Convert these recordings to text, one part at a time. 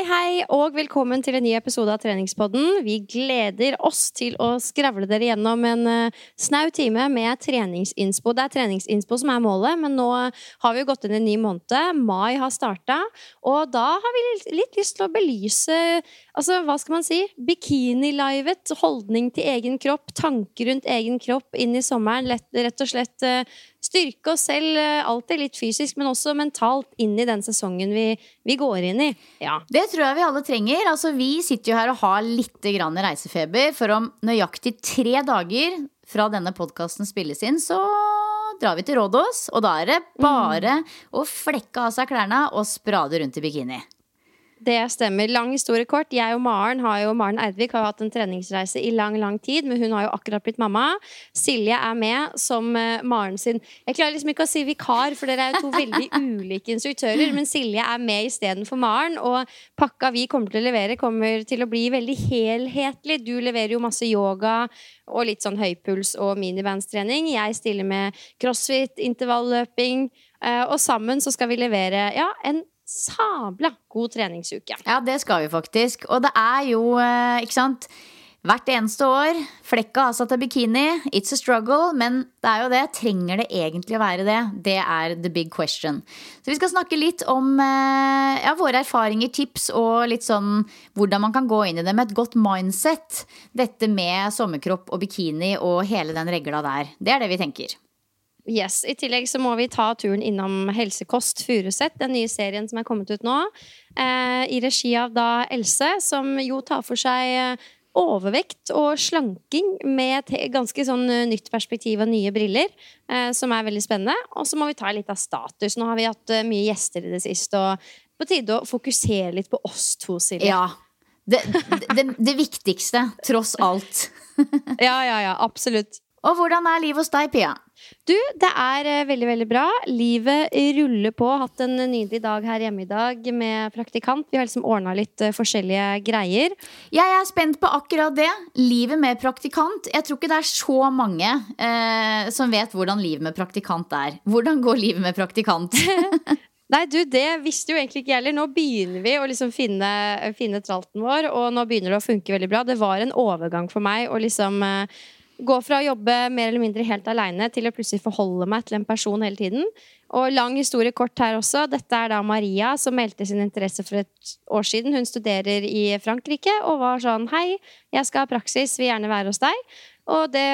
Hei, hei, og velkommen til en ny episode av Treningspodden. Vi gleder oss til å skravle dere gjennom en uh, snau time med treningsinnspo. Det er treningsinnspo som er målet, men nå har vi jo gått inn i en ny måned. Mai har starta, og da har vi litt lyst til å belyse Altså, hva skal man si? Bikini-livet, holdning til egen kropp, tanker rundt egen kropp inn i sommeren. Lett, rett og slett uh, styrke oss selv, uh, alltid litt fysisk, men også mentalt, inn i den sesongen vi, vi går inn i. Ja. Det tror jeg vi alle trenger. Altså, vi sitter jo her og har litt reisefeber, for om nøyaktig tre dager fra denne podkasten spilles inn, så drar vi til Rådås. Og da er det bare mm. å flekke av seg klærne og sprade rundt i bikini. Det stemmer. Lang historie kort. Jeg og Maren har jo, Maren Eidvik har hatt en treningsreise i lang lang tid, men hun har jo akkurat blitt mamma. Silje er med som uh, Maren sin Jeg klarer liksom ikke å si vikar, for dere er jo to veldig ulike instruktører. Men Silje er med istedenfor Maren, og pakka vi kommer til å levere, kommer til å bli veldig helhetlig. Du leverer jo masse yoga og litt sånn høypuls og minibandstrening. Jeg stiller med crossfit, intervalløping. Uh, og sammen så skal vi levere ja, en sabla god treningsuke. Ja, det skal vi faktisk. Og det er jo, eh, ikke sant Hvert eneste år. Flekka har satt av bikini. It's a struggle. Men det er jo det. Trenger det egentlig å være det? Det er the big question. Så vi skal snakke litt om eh, ja, våre erfaringer, tips og litt sånn hvordan man kan gå inn i det med et godt mindset. Dette med sommerkropp og bikini og hele den regla der. Det er det vi tenker. Yes. I tillegg så må vi ta turen innom Helsekost Furuset, den nye serien som er kommet ut nå. Eh, I regi av da Else, som jo tar for seg eh, overvekt og slanking med et ganske sånn eh, nytt perspektiv og nye briller, eh, som er veldig spennende. Og så må vi ta litt av status. Nå har vi hatt uh, mye gjester i det siste, og på tide å fokusere litt på oss to, Silje. Ja. Det, det, det viktigste, tross alt. ja, ja, ja. Absolutt. Og hvordan er livet hos deg, Pia? Du, det er eh, veldig, veldig bra. Livet ruller på. Hatt en nydelig dag her hjemme i dag med praktikant. Vi har liksom ordna litt uh, forskjellige greier. Jeg er spent på akkurat det. Livet med praktikant. Jeg tror ikke det er så mange eh, som vet hvordan livet med praktikant er. Hvordan går livet med praktikant? Nei, du, det visste jo egentlig ikke jeg heller. Nå begynner vi å liksom finne, finne tralten vår, og nå begynner det å funke veldig bra. Det var en overgang for meg å liksom uh, gå fra å jobbe mer eller mindre helt aleine til å plutselig forholde meg til en person hele tiden. Og lang historie kort her også. Dette er da Maria som meldte sin interesse for et år siden. Hun studerer i Frankrike og var sånn Hei, jeg skal ha praksis, vil gjerne være hos deg. Og det,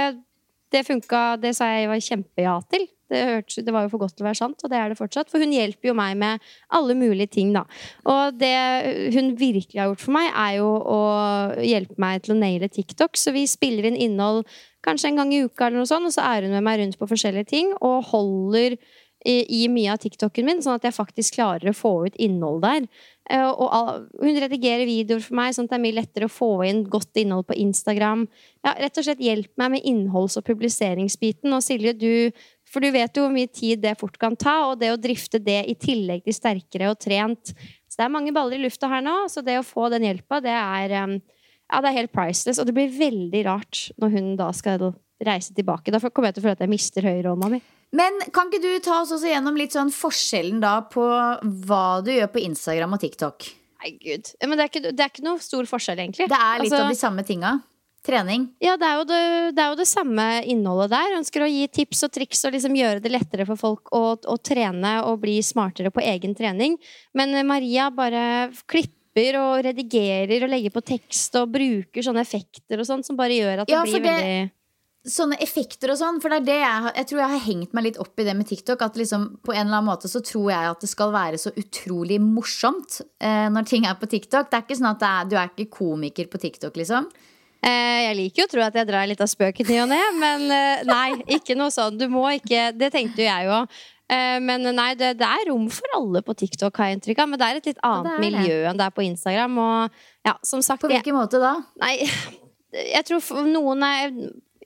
det funka. Det sa jeg var kjempeja til. Det, hørte, det var jo for godt til å være sant, og det er det fortsatt. For hun hjelper jo meg med alle mulige ting, da. Og det hun virkelig har gjort for meg, er jo å hjelpe meg til å naile TikTok. Så vi spiller inn innhold kanskje en gang i uka, eller noe sånt, og så er hun med meg rundt på forskjellige ting og holder i, i mye av TikToken min, sånn at jeg faktisk klarer å få ut innhold der. Eh, Og all, hun redigerer videoer for meg, sånn at det er mye lettere å få inn godt innhold på Instagram. Ja, rett og slett hjelp meg med innholds- og publiseringsbiten. Og Silje, du For du vet jo hvor mye tid det fort kan ta, og det å drifte det i tillegg til sterkere og trent Så det er mange baller i lufta her nå, så det å få den hjelpa, det er um, Ja, det er helt priceless. Og det blir veldig rart når hun da skal reise tilbake. Da kommer jeg til å føle at jeg mister høyrehånda mi. Men kan ikke du ta oss også gjennom litt sånn forskjellen da på hva du gjør på Instagram og TikTok? Nei, gud. Men det er, ikke, det er ikke noe stor forskjell, egentlig. Det er litt Altså- av de samme tinga. Trening. Ja, det er, det, det er jo det samme innholdet der. Jeg ønsker å gi tips og triks og liksom gjøre det lettere for folk å, å trene og bli smartere på egen trening. Men Maria bare klipper og redigerer og legger på tekst og bruker sånne effekter og sånn som bare gjør at det Ja, blir det- veldig Sånne effekter og sånn, for det er det jeg, jeg tror jeg har hengt meg litt opp i det med TikTok. At liksom på en eller annen måte så tror jeg at det skal være så utrolig morsomt eh, når ting er på TikTok. Det er ikke sånn at er, du er ikke komiker på TikTok, liksom. Eh, Jeg liker jo å tro at jeg drar litt av spøken i og ne, men eh, nei, ikke noe sånn. Du må ikke Det tenkte jo jeg jo. Eh, Men nei, det, det er rom for alle på TikTok, har jeg inntrykk av. Men det er et litt annet det det. miljø enn det er på Instagram. Og ja, som sagt På jeg, hvilken måte da? Nei, jeg tror noen er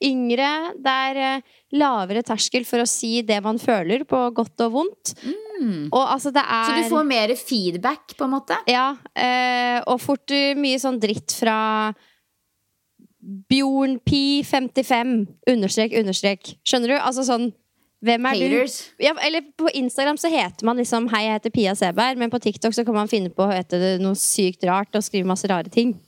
yngre. Det er eh, lavere terskel for å si det man føler, på godt og vondt. Og altså, det er Mm. Så du får mer feedback, på en måte? ja, eh, og fort mye sånn dritt fra Bjornpi55 understrek, understrek. Skjønner du? Altså sånn Hvem er Haters. du? Ja, eller på Instagram så heter man liksom 'Hei, jeg heter Pia Seberg', men på TikTok så kan man finne på å hete noe sykt rart og skrive masse rare ting.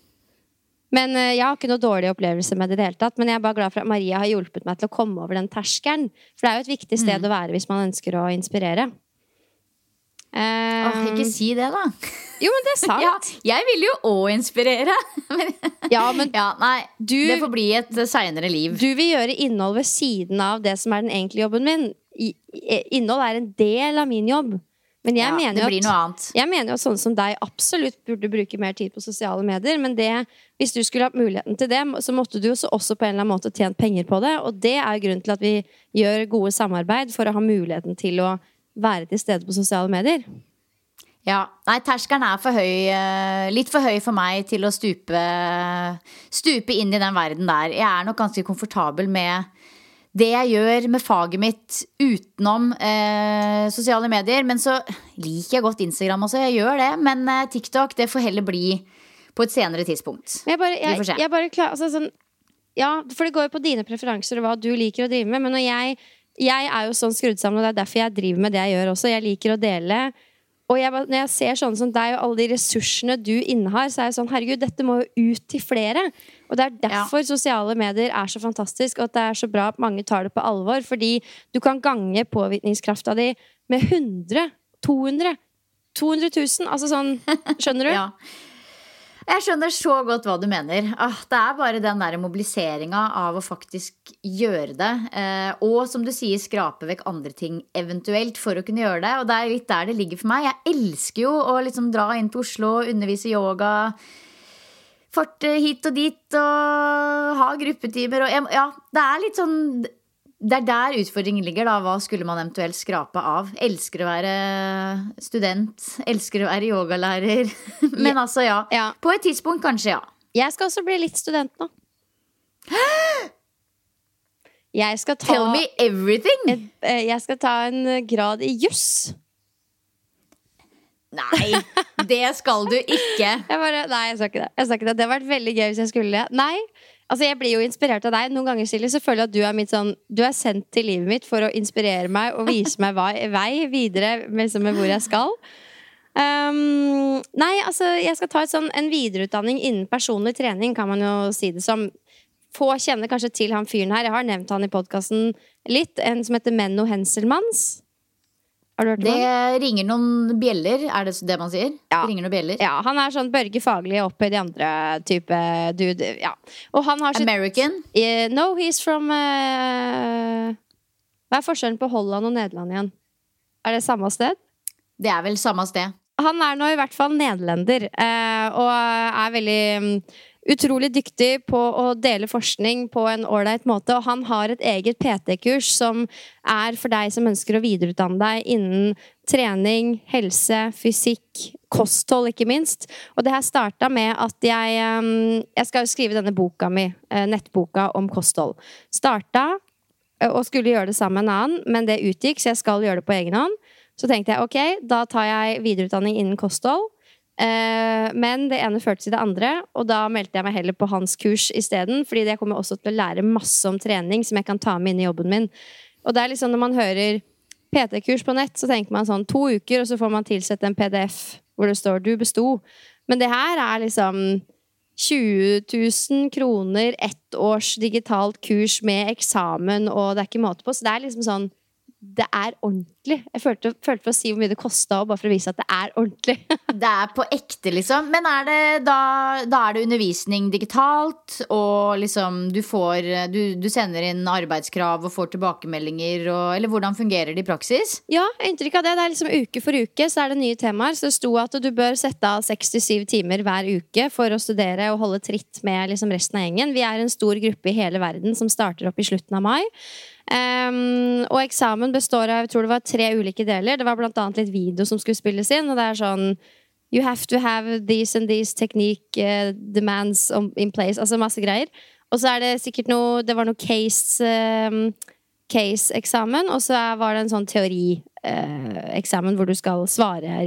Men eh, Jeg har ikke noe dårlig opplevelse med det i det hele tatt. Men jeg er bare glad for at Maria har hjulpet meg til å komme over den terskelen. For det er jo et viktig sted å være hvis man ønsker å inspirere. Eh, Åh, ikke si det, da. Jo, men det er sant. Ja, jeg vil jo òg inspirere. Ja, men ja, nei, Du- det får bli et seinere liv. Du vil gjøre innhold ved siden av det som er den egentlige jobben min. Innhold er en del av min jobb. Men jeg Ja, mener det jo at jeg mener jo at sånne som deg absolutt burde bruke mer tid på sosiale medier. Men det, hvis du skulle hatt muligheten til det, så måtte du også på en eller annen måte tjent penger på det. Og det er grunnen til at vi gjør gode samarbeid for å ha muligheten til å være til stede på sosiale medier. Ja, nei, terskelen er for høy, eh, litt for høy for meg til å stupe, stupe inn i den verden der. Jeg er nok ganske komfortabel med det jeg gjør med faget mitt utenom eh, sosiale medier. Men så liker jeg godt Instagram også, jeg gjør det. Men eh, TikTok det får heller bli på et senere tidspunkt. Men jeg bare, Vi får jeg, se. jeg bare klar, altså sånn, Ja, for det går jo på dine preferanser og hva du liker å drive med. Men når jeg, jeg er jo sånn skrudd sammen, og det er derfor jeg driver med det jeg gjør også. Jeg liker å dele. Og jeg, når jeg ser sånne som deg og alle de ressursene du innehar, så er jeg sånn herregud, dette må jo ut til flere. Og det er derfor sosiale medier er så fantastisk, og at det er så bra at mange tar det på alvor. Fordi du kan gange påvirkningskrafta di med 100, 200, 200 000. Altså sånn Skjønner du? Ja. Jeg skjønner så godt hva du mener. Ah, det er bare den der mobiliseringa av å faktisk gjøre det. Eh, og som du sier, skrape vekk andre ting eventuelt for å kunne gjøre det. Og det er litt der det ligger for meg. Jeg elsker jo å liksom dra inn til Oslo, undervise yoga. Farte hit og dit og ha gruppetimer og Ja, det er litt sånn det er der utfordringen ligger. da Hva skulle man eventuelt skrape av? Elsker å være student. Elsker å være yogalærer. Men altså, ja. Ja. På et tidspunkt kanskje, ja. Jeg skal også bli litt student nå. Jeg skal ta, Tell me everything! Et, jeg skal ta en grad i juss. Nei, det skal du ikke. Jeg bare, nei, jeg sa ikke det. Jeg sa ikke det. Det hadde vært veldig gøy hvis jeg skulle det. Nei, altså jeg blir jo inspirert av deg. Noen ganger Silje, så føler jeg at du er, mitt sånn, du er sendt til livet mitt for å inspirere meg og vise meg vei, vei videre liksom, med hvor jeg skal. Um, nei, altså jeg skal ta sånn, en videreutdanning innen personlig trening, kan man jo si det som. Få kjenner kanskje til han fyren her. Jeg har nevnt han i podkasten litt. En som heter Menno Henselmanns. Har du hørt om Det han? ringer noen bjeller, er det det man sier? Ja. Det ringer noen bjeller. Ja, han er sånn Børge Faglig opphøyd i andre type dude. Ja. Og han har sitt American? Uh, no, he's from uh... Hva er forskjellen på Holland og Nederland igjen? Er det samme sted? Det er vel samme sted. Han er nå i hvert fall nederlender, uh, og er veldig mm, utrolig dyktig på å dele forskning på en ålreit måte. Og han har et eget PT-kurs som er for deg som ønsker å videreutdanne deg innen trening, helse, fysikk, kosthold, ikke minst. Og det her starta med at jeg mm, Jeg skal jo skrive denne boka mi, eh, nettboka om kosthold. Starta eh, og skulle gjøre det sammen med en annen, men det utgikk, så jeg skal gjøre det på egen hånd. Så tenkte jeg ok, da tar jeg videreutdanning innen kosthold. Eh, men det ene førte til det andre, og da meldte jeg meg heller på hans kurs isteden. Fordi jeg kommer også til å lære masse om trening som jeg kan ta med inn i jobben min. Og det er liksom når man hører PT-kurs på nett, så tenker man sånn to uker, og så får man tilsett en PDF hvor det står 'du besto'. Men det her er liksom 20 000 kroner, ett års digitalt kurs med eksamen, og det er ikke måte på. Så det er liksom sånn det er ordentlig. Jeg følte, følte for å si hvor mye det kosta, bare for å vise at det er ordentlig. det er på ekte, liksom. Men er det da, da er det undervisning digitalt, og liksom du får du, du, sender inn arbeidskrav og får tilbakemeldinger, og, Eller hvordan fungerer det i praksis? Ja, inntrykk av det. Det er liksom uke for uke så er det nye temaer. Så det sto at du bør sette av 67 timer hver uke for å studere og holde tritt med liksom resten av gjengen. Vi er en stor gruppe i hele verden som starter opp i slutten av mai. Um, og eksamen består av jeg tror det var tre ulike deler. Det var annet litt video som skulle spilles inn. Og det er sånn You have to have these and these technique uh, demands in place. Altså masse greier. Og så er det sikkert noe Det var noe case um, case-eksamen, og så var det en sånn teorieksamen uh, hvor du skal svare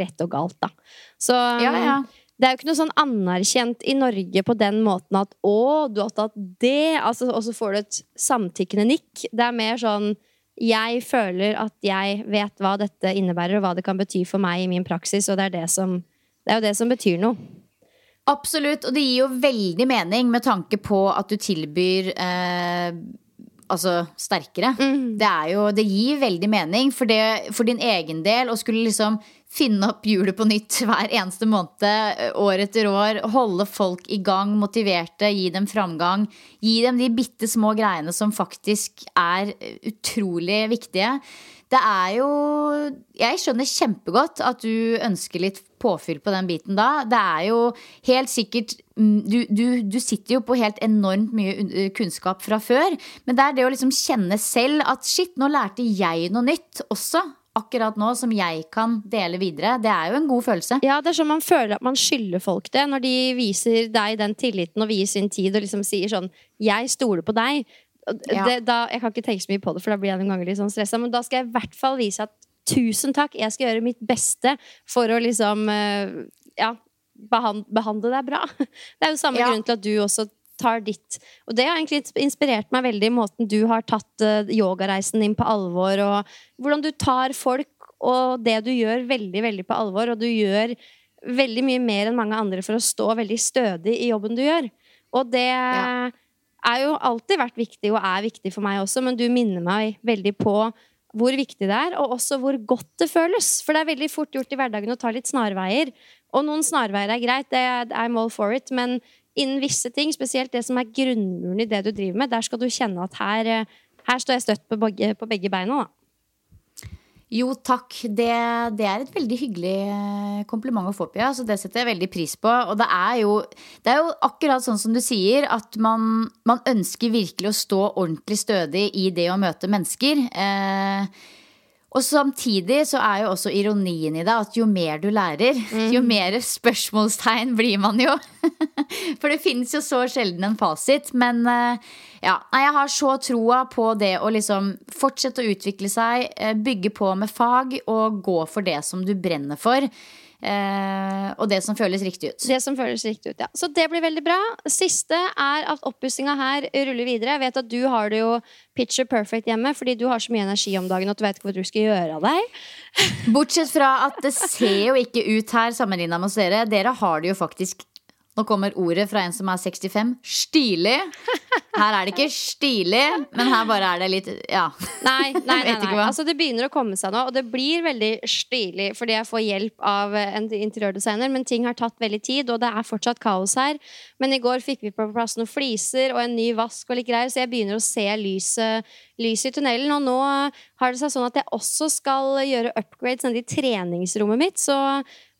rett og galt, da. Så ja, ja. Det er jo ikke noe sånn anerkjent i Norge på den måten at 'å, du har tatt det', altså, og så får du et samtykkende nikk. Det er mer sånn jeg føler at jeg vet hva dette innebærer, og hva det kan bety for meg i min praksis, og det er, det som, det er jo det som betyr noe. Absolutt, og det gir jo veldig mening med tanke på at du tilbyr eh, altså sterkere. Mm. Det, jo, det gir veldig mening for, det, for din egen del å skulle liksom finne opp hjulet på nytt hver eneste måned, eh, år etter år. Holde folk i gang, motiverte, gi dem framgang. Gi dem de bitte små greiene som faktisk er utrolig viktige. Det er jo Jeg skjønner kjempegodt at du ønsker litt påfyll på den biten da. Det er jo helt sikkert mm, du, du, du, sitter jo på helt enormt mye kunnskap fra før. Men det er det å liksom kjenne selv at shit, nå lærte jeg noe nytt også akkurat nå som jeg kan dele videre. Det er jo en god følelse. Ja, det er sånn man føler at man skylder folk det, når de viser deg den tilliten og vier sin tid og liksom sier sånn 'Jeg stoler på deg'. Ja. Det, da, jeg kan ikke tenke så mye på det, for da blir jeg noen ganger litt sånn stressa, men da skal jeg i hvert fall vise at tusen takk, jeg skal gjøre mitt beste for å liksom eh, ja, behandle deg bra. Det er jo samme ja. grunn til at du også tar ditt. Og det har egentlig inspirert meg veldig, i måten du har tatt uh, yogareisen din på alvor, og hvordan du tar folk og det du gjør, veldig, veldig på alvor. Og du gjør veldig mye mer enn mange andre for å stå veldig stødig i jobben du gjør. Og det ja. er jo alltid vært viktig, og er viktig for meg også, men du minner meg veldig på hvor viktig det er, og også hvor godt det føles. For det er veldig fort gjort i hverdagen å ta litt snarveier. Og noen snarveier er greit, det er, I'm all for it, men innen visse ting, spesielt det som er grunnmuren i det du driver med, der skal du kjenne at her, eh, her står jeg støtt på begge, på begge beina. da. Jo, takk. Det, det, er et veldig hyggelig eh, kompliment å få, Pia. Så det setter jeg veldig pris på. Og det er jo, det er jo akkurat sånn som du sier, at man, man, ønsker virkelig å stå ordentlig stødig i det å møte mennesker. Eh, og samtidig så er jo også ironien i det at jo mer du lærer, mm. jo mer spørsmålstegn blir man jo. For det finnes jo så sjelden en fasit. Men eh, ja, jeg har så troa på det å liksom fortsette å utvikle seg, eh, bygge på med fag og gå for det som du brenner for. Uh, og det som føles riktig ut. Det som føles riktig ut, ja. Så det blir veldig bra. Siste er at oppussinga her ruller videre. Jeg vet at du har det jo picture perfect hjemme fordi du har så mye energi om dagen at du vet ikke hva du skal gjøre av deg. Bortsett fra at det ser jo ikke ut her sammenligna med oss dere. Dere har det jo faktisk Nå kommer ordet fra en som er 65. Stilig. Her er det ikke stilig, men her bare er det litt Ja. Nei, nei, nei, nei. Altså, det begynner å komme seg nå, og det blir veldig stilig fordi jeg får hjelp av en interiørdesigner, men ting har tatt veldig tid, og det er fortsatt kaos her. Men i går fikk vi på plass noen fliser og en ny vask og litt greier, så jeg begynner å se lyset, lys i tunnelen. Og nå har det seg sånn at jeg også skal gjøre upgrades nede i treningsrommet mitt, så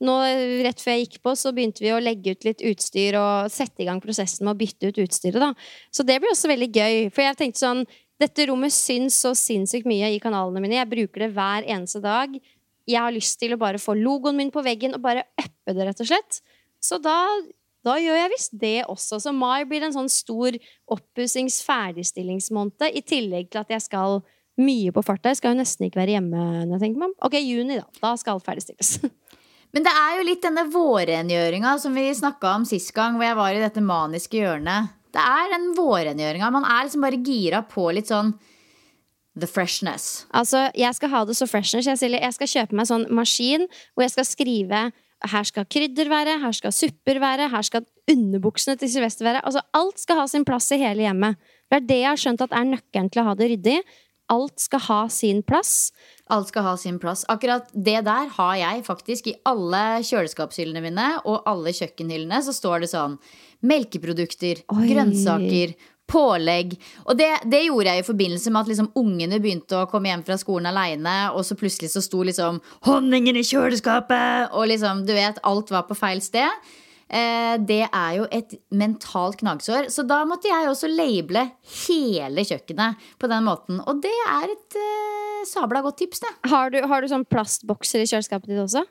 nå rett før jeg gikk på, så begynte vi å legge ut litt utstyr og sette i gang prosessen med å bytte ut utstyret, da. Så det blir også veldig gøy. For jeg tenkte sånn Dette rommet syns så sinnssykt mye i kanalene mine. Jeg bruker det hver eneste dag. Jeg har lyst til å bare få logoen min på veggen og bare uppe det, rett og slett. Så da, da gjør jeg visst det også. Så mai blir en sånn stor oppussings ferdigstillingsmåned, i tillegg til at jeg skal mye på farta. Jeg skal jo nesten ikke være hjemme når jeg tenker meg om. Ok, juni, da. Da skal ferdigstilles. Men det er jo litt denne vårrengjøringa som vi snakka om sist gang, hvor jeg var i dette maniske hjørnet. Det er den vårrengjøringa. Man er liksom bare gira på litt sånn the freshness. Altså, jeg skal ha det så freshness. Jeg, Silje. jeg skal kjøpe meg sånn maskin hvor jeg skal skrive her skal krydder være, her skal supper være, her skal underbuksene til Sylvester være. Altså, alt skal ha sin plass i hele hjemmet. Det er det jeg har skjønt at er nøkkelen til å ha det ryddig. Alt skal ha sin plass. Alt skal ha sin plass. Akkurat det der har jeg faktisk i alle kjøleskapshyllene mine og alle kjøkkenhyllene. Så står det sånn melkeprodukter, Oi. grønnsaker, pålegg. Og det, det gjorde jeg i forbindelse med at liksom ungene begynte å komme hjem fra skolen aleine, og så plutselig så sto liksom honningen i kjøleskapet, og liksom, du vet, alt var på feil sted. Eh, det er jo et mentalt knagsår. Så da måtte jeg også labele hele kjøkkenet på den måten. Og det er et eh, sabla godt tips, det. Har du, har du sånn plastbokser i kjøleskapet ditt også?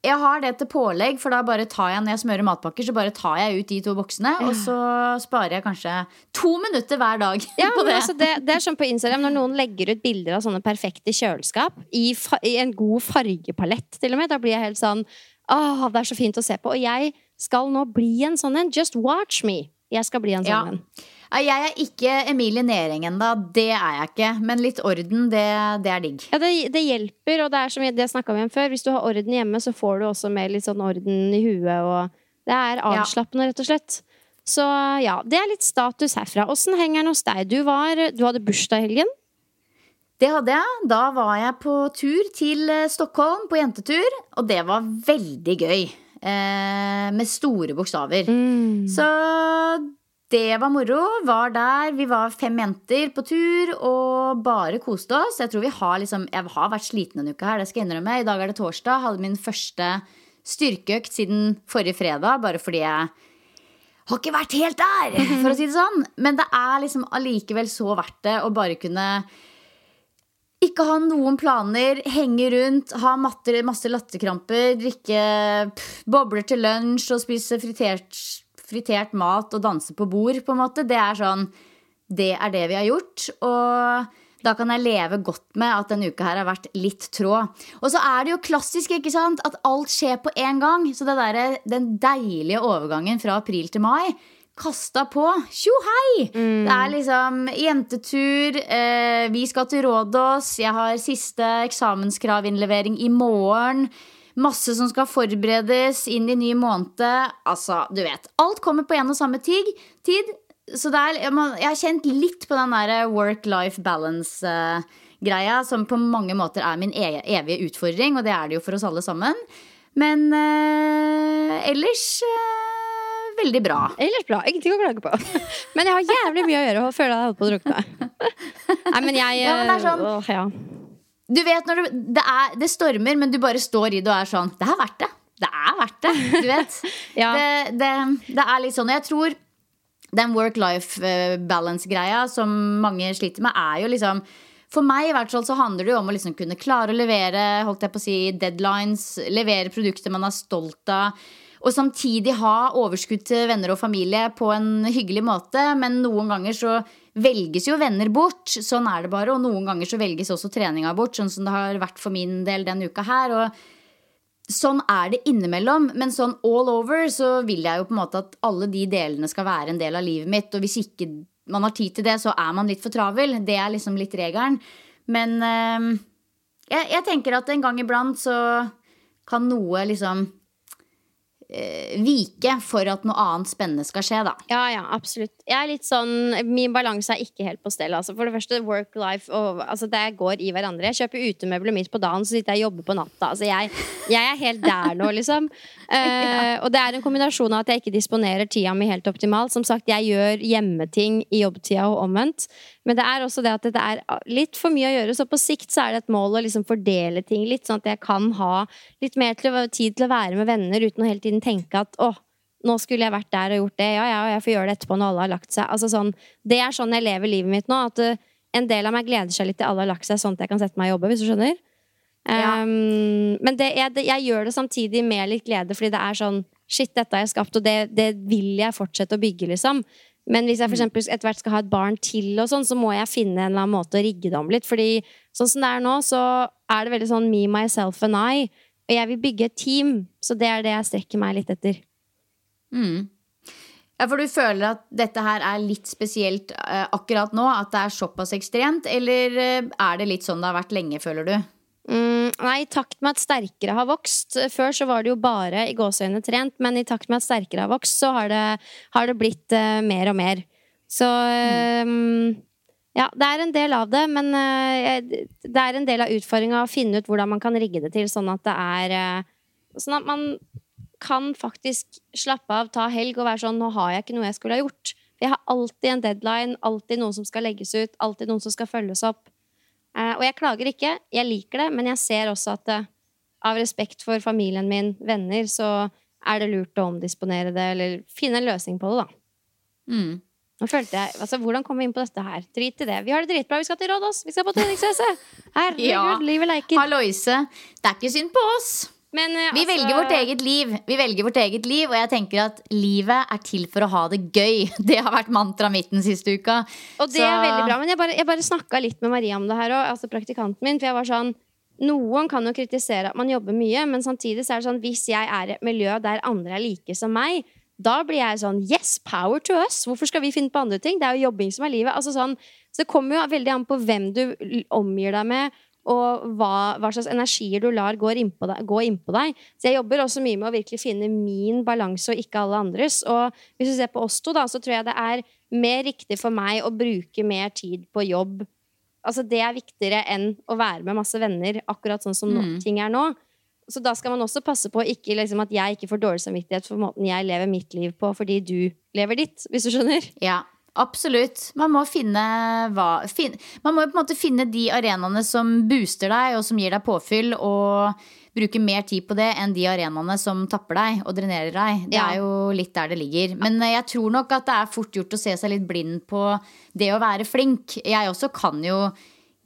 Jeg har det til pålegg, for da bare tar jeg når jeg smører matpakker, så bare tar jeg ut de to boksene, og så sparer jeg kanskje to minutter hver dag Ja, på det. altså det, det er sånn på Instagram Når noen legger ut bilder av sånne perfekte kjøleskap i, i en god fargepalett, til og med, da blir jeg helt sånn Åh, det er så fint å se på. Og jeg skal nå bli en sånn en. Just watch me. Jeg skal bli en sånn Ja. en. Jeg er ikke Emilie Næring ennå, det er jeg ikke. Men litt orden, det, det er digg. Ja, det, det hjelper, og det er som det snakka vi om før. Hvis du har orden hjemme, så får du også med litt sånn orden i huet, og det er avslappende, rett og slett. Så ja, det er litt status herfra. Åssen henger den hos deg? Du, var, du hadde bursdag i helgen. Det hadde jeg. Da var jeg på tur til eh, Stockholm på jentetur, og det var veldig gøy. Eh, med store bokstaver. Så det var moro. Var der. Vi var fem jenter på tur og bare koste oss. Jeg tror vi har liksom Jeg har vært sliten en uke her, det skal jeg innrømme. I dag er det torsdag. Hadde min første styrkeøkt siden forrige fredag, bare fordi jeg har ikke vært helt der, for å si det sånn. Men det er liksom allikevel så verdt det å bare kunne ikke ha noen planer, henge rundt, ha matter, masse latterkramper, drikke bobler til lunsj og spise fritert, fritert mat og danse på bord, på en måte. Det er sånn Det er det vi har gjort. Og da kan jeg leve godt med at denne uka her har vært litt trå. Og så er det jo klassisk ikke sant, at alt skjer på én gang. Så det der, den deilige overgangen fra april til mai kasta på. Tjo hei! Det er liksom jentetur. Eh, vi skal til Rådås. Jeg har siste eksamenskravinnlevering i morgen. Masse som skal forberedes inn i ny måned. Altså, du vet. Alt kommer på en og samme tid. tid. Så er, jeg har kjent litt på den der work-life balance-greia, som på mange måter er min e evige utfordring, og det er det jo for oss alle sammen. Men eh, ellers eh, veldig bra. Ellers bra. Ingenting å klage på. Men jeg har jævlig mye å gjøre og føler jeg holder på å drukne. Nei, men jeg Ja, men det er sånn- åh, ja. Du vet når du, det, er, det stormer, men du bare står i det og er sånn Det er verdt det. Det er verdt det. Du vet. Ja. det, det, det er litt sånn. Og jeg tror den work-life balance-greia som mange sliter med, er jo liksom for meg i hvert fall så handler det jo om å liksom kunne klare å levere holdt jeg på å si, deadlines, levere produkter man er stolt av. Og samtidig ha overskudd til venner og familie på en hyggelig måte. Men noen ganger så velges jo venner bort. Sånn er det bare. Og noen ganger så velges også treninga bort, sånn som det har vært for min del denne uka her. Og sånn er det innimellom. Men sånn all over så vil jeg jo på en måte at alle de delene skal være en del av livet mitt. Og hvis ikke man har tid til det, så er man litt for travel. Det er liksom litt regelen. Men øh, jeg, jeg tenker at en gang iblant så kan noe liksom vike for at noe annet spennende skal skje, da. Ja, ja, absolutt. Jeg er litt sånn, Min balanse er ikke helt på stell. Altså. For det første, work life og, altså, Det går i hverandre. Jeg kjøper utemøbler midt på dagen, så sitter jeg og jobber på natta. Altså, jeg, jeg er helt der nå, liksom. Uh, og det er en kombinasjon av at jeg ikke disponerer tida mi helt optimalt. Som sagt, jeg gjør hjemmeting i jobbtida og omvendt. Men det er også det at det er litt for mye å gjøre, så på sikt så er det et mål å liksom fordele ting litt, sånn at jeg kan ha litt mer til, tid til å være med venner uten å hele tiden tenke at åh, nå skulle jeg vært der og gjort det. Ja, ja, og jeg får gjøre det etterpå når alle har lagt seg. Altså sånn, det er sånn jeg lever livet mitt nå. At uh, en del av meg gleder seg litt til alle har lagt seg, sånn at jeg kan sette meg og jobbe. Hvis du skjønner. Ja. Um, men det, jeg, det, jeg, gjør det samtidig med litt glede, fordi det er sånn Shit, dette har jeg skapt, og det, det vil jeg fortsette å bygge, liksom. Men hvis jeg for eksempel etter hvert skal ha et barn til, og sånn, så må jeg finne en eller annen måte å rigge det om litt. Fordi sånn som det er nå, så er det veldig sånn me, myself and I. Og jeg vil bygge et team, så det er det jeg strekker meg litt etter. Mm. Ja, For du føler at dette her er litt spesielt uh, akkurat nå? At det er såpass ekstremt? Eller uh, er det litt sånn det har vært lenge, føler du? Mm, nei, i takt med at sterkere har vokst. Før så var det jo bare i gåseøynene trent, men i takt med at sterkere har vokst, så har det, har det blitt uh, mer og mer. Så mm. Ja, det er en del av det, men det er en del av utfordringa å finne ut hvordan man kan rigge det til sånn at det er Sånn at man kan faktisk slappe av, ta helg og være sånn Nå har jeg ikke noe jeg skulle ha gjort. Jeg har alltid en deadline, alltid noen som skal legges ut, alltid noen som skal følges opp. Eh, og jeg klager ikke, jeg liker det, men jeg ser også at eh, av respekt for familien min, venner, så er det lurt å omdisponere det, eller finne en løsning på det, da. Mm. Nå følte jeg, altså Hvordan kom vi inn på dette her? Drit i det. Vi har det dritbra. Vi skal til Rådås. Vi skal på treningsreise. Herregud, Ja. livet leker. Halloise. Det er ikke synd på oss. Men, uh, Vi altså- velger vårt eget liv. Vi velger vårt eget liv, Og jeg tenker at livet er til for å ha det gøy. Det har vært mantraet mitt den siste uka. Og det Så- er veldig bra. Men jeg bare, jeg bare snakka litt med Maria om det her òg, altså praktikanten min. For jeg var sånn Noen kan jo kritisere at man jobber mye, men samtidig så er det sånn hvis jeg er i et miljø der andre er like som meg, da blir jeg sånn Yes, power to us! Hvorfor skal vi finne på andre ting? Det er jo jobbing som er livet. Altså sånn, så det kommer jo veldig an på hvem du omgir deg med, og hva, hva slags energier du lar gå innpå deg, gå innpå deg. Så jeg jobber også mye med å virkelig finne min balanse og ikke alle andres. Og hvis du ser på oss to, da, så tror jeg det er mer riktig for meg å bruke mer tid på jobb. Altså Det er viktigere enn å være med masse venner, akkurat sånn som Mm. ting er nå. Så da skal man også passe på ikke, liksom, at jeg ikke får dårlig samvittighet for måten jeg lever mitt liv på, fordi du lever ditt, hvis du skjønner. Ja, absolutt. Man må finne hva fin, Man må på en måte finne de arenaene som booster deg, og som gir deg påfyll, og bruke mer tid på det enn de arenaene som tapper deg og drenerer deg. Det Ja. er jo litt der det ligger. Men eh, jeg tror nok at det er fort gjort å se seg litt blind på det å være flink. Jeg også kan jo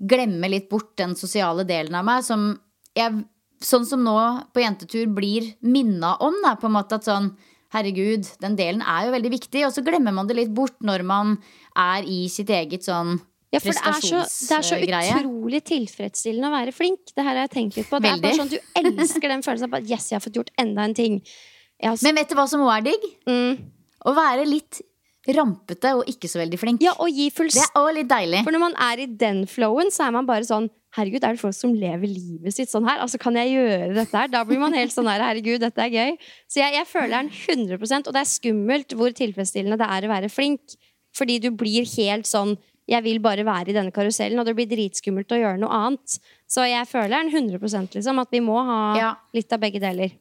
glemme litt bort den sosiale delen av meg som jeg Sånn som nå på jentetur blir minna om, da, på en måte at sånn Herregud, den delen er jo veldig viktig, og så glemmer man det litt bort når man er i sitt eget sånn Ja, for det er, så, det er så utrolig tilfredsstillende å være flink. Det her har jeg tenkt litt på. Det er bare sånn at Du elsker den følelsen av at yes, jeg har fått gjort enda en ting. Har, Men vet du hva som òg er digg? mm, Å være litt rampete og ikke så veldig flink. ja, og gi fullst... Det er òg litt deilig. For når man er i den flowen, så er man bare sånn Herregud, er det folk som lever livet sitt sånn her? Altså, Kan jeg gjøre dette her? Da blir man helt sånn her, herregud, dette er gøy. Så jeg, jeg føler den 100% og det er skummelt hvor tilfredsstillende det er å være flink. Fordi du blir helt sånn Jeg vil bare være i denne karusellen, og det blir dritskummelt å gjøre noe annet. Så jeg føler den 100% liksom, at vi må ha Ja. litt av begge deler.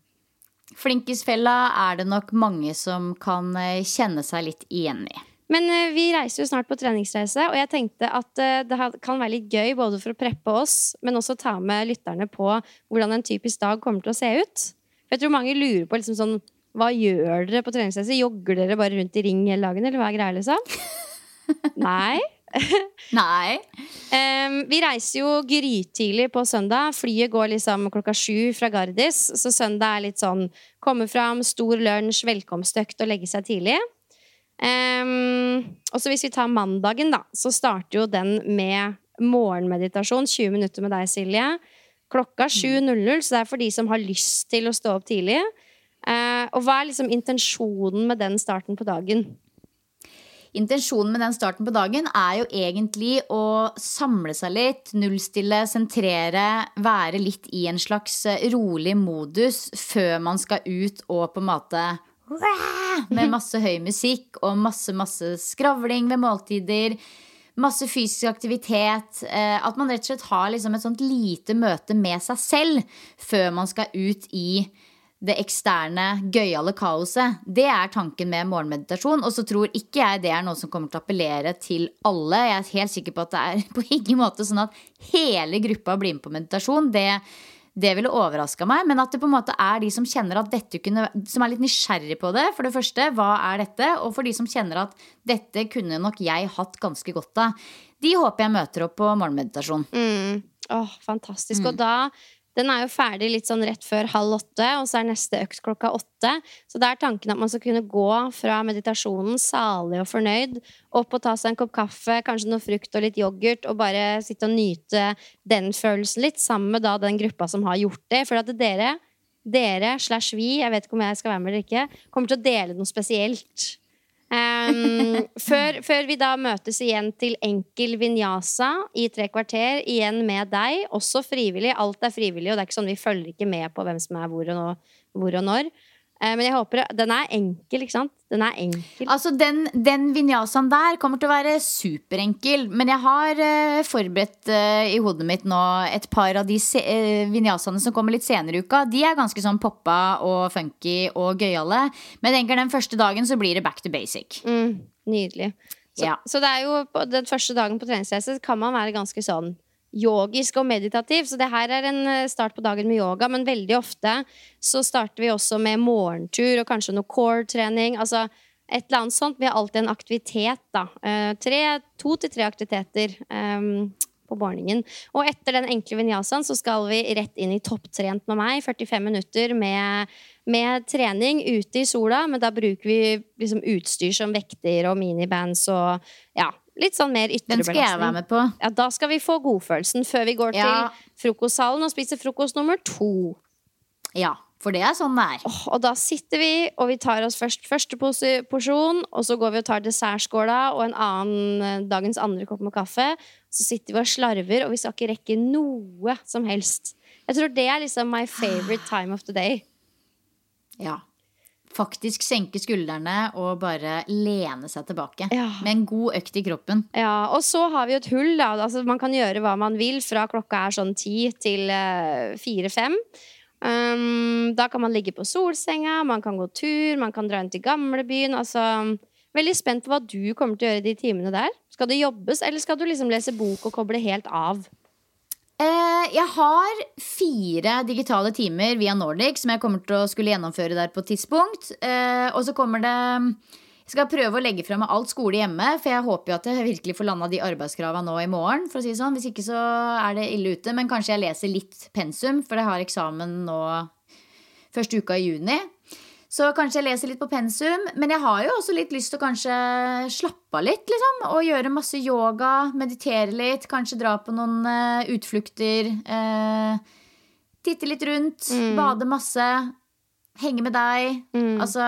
Flinkisfella er det nok mange som kan eh, kjenne seg litt igjen i. Men eh, vi reiser jo snart på treningsreise, og jeg tenkte at eh, det kan være litt gøy både for å preppe oss, men også ta med lytterne på hvordan en typisk dag kommer til å se ut. For jeg tror mange lurer på liksom sånn Hva gjør dere på treningsreise? Jogger dere bare rundt i ring hele dagen, eller hva er greia, liksom? Nei. Nei. Um, vi reiser jo grytidlig på søndag. Flyet går liksom klokka sju fra Gardis. Så søndag er litt sånn komme fram, stor lunsj, velkomstøkt og legge seg tidlig. Em, og så hvis vi tar mandagen, da, så starter jo den med morgenmeditasjon. 20 minutter med deg, Silje. Klokka 7.00, så det er for de som har lyst til å stå opp tidlig. Uh, og hva er liksom intensjonen med den starten på dagen? intensjonen med den starten på dagen er jo egentlig å samle seg litt, nullstille, sentrere, være litt i en slags eh, rolig modus før man skal ut og på en måte med masse høy musikk og masse, masse skravling ved måltider. Masse fysisk aktivitet. Eh, at man rett og slett har liksom et sånt lite møte med seg selv før man skal ut i det eksterne, gøyale kaoset. Det er tanken med morgenmeditasjon. Og så tror ikke jeg det er noe som kommer til å appellere til alle. Jeg er helt sikker på at det er på ingen måte sånn at hele gruppa blir med på meditasjon. Det, det ville overraska meg. Men at det på en måte er de som kjenner at dette kunne Som er litt nysgjerrig på det. For det første, hva er dette? Og for de som kjenner at dette kunne nok jeg hatt ganske godt av. De håper jeg møter opp på morgenmeditasjon. Mm. Åh, fantastisk. Og da den er jo ferdig litt sånn rett før halv åtte, og så er neste økt klokka åtte. Så da er tanken at man skal kunne gå fra meditasjonen salig og fornøyd opp og ta seg en kopp kaffe, kanskje noe frukt og litt yoghurt, og bare sitte og nyte den følelsen litt, sammen med da den gruppa som har gjort det. For at dere, dere slash vi, jeg vet ikke om jeg skal være med eller ikke, kommer til å dele noe spesielt. Um, før, før, vi da møtes igjen til enkel vinyasa i tre kvarter, igjen med deg, også frivillig. Alt er frivillig, og det er ikke sånn vi følger ikke med på hvem som er hvor og, nå, hvor og når. Eh, men jeg håper Den er enkel, ikke sant? Den er enkel. Altså, den, den vinyasaen der kommer til å være superenkel. Men jeg har uh, forberedt uh, i hodet mitt nå et par av de uh, vinyasaene som kommer litt senere i uka. De er ganske sånn poppa og funky og gøyale. Men jeg tenker den første dagen så blir det back to basic. Mm, nydelig. Så, ja. så, det er jo den første dagen på treningsreise kan man være ganske sånn yogisk og meditativ. Så det her er en eh, start på dagen med yoga, men veldig ofte så starter vi også med morgentur og kanskje noe core-trening. Altså et eller annet sånt. Vi har alltid en aktivitet, da. Eh, tre, to til tre aktiviteter um, på morgenen. Og etter den enkle vinyasaen så skal vi rett inn i topptrent med meg. 45 minutter med, med trening ute i sola, men da bruker vi liksom utstyr som vekter og minibands og ja, Litt sånn mer ytre Den skal jeg være med på. Ja, Da skal vi få godfølelsen før vi går ja. til frokostsalen og spiser frokost nummer to. Ja, for det er sånn det er. Oh, og da sitter vi, og vi tar oss først første porsjon, og så går vi og tar dessertskåla og en annen dagens andre kopp med kaffe. Så sitter vi og slarver, og vi skal ikke rekke noe som helst. Jeg tror det er liksom my favorite time of the day. Ja faktisk senke skuldrene og bare lene seg tilbake. Ja. Med en god økt i kroppen. Ja, Og så har vi jo et hull, da. Altså, man kan gjøre hva man vil fra klokka er sånn ti til uh, fire-fem. Um, da kan man ligge på solsenga, man kan gå tur, man kan dra inn til gamlebyen. Altså, veldig spent på hva du kommer til å gjøre de timene der. Skal det jobbes, eller skal du liksom lese bok og koble helt av? Eh, jeg har fire digitale timer via Nordic som jeg kommer til å skulle gjennomføre der på et tidspunkt. Eh, og så kommer det Jeg skal prøve å legge fra meg alt skole hjemme, for jeg håper jo at jeg virkelig får landa de arbeidskravene nå i morgen. For å si det sånn. Hvis ikke så er det ille ute. Men kanskje jeg leser litt pensum, for jeg har eksamen nå første uka i juni. Så kanskje jeg leser litt på pensum. Men jeg har jo også litt lyst til å kanskje slappe av litt, liksom. Og gjøre masse yoga, meditere litt, kanskje dra på noen uh, utflukter. Uh, titte litt rundt, mm. bade masse. Henge med deg. Mm. Altså,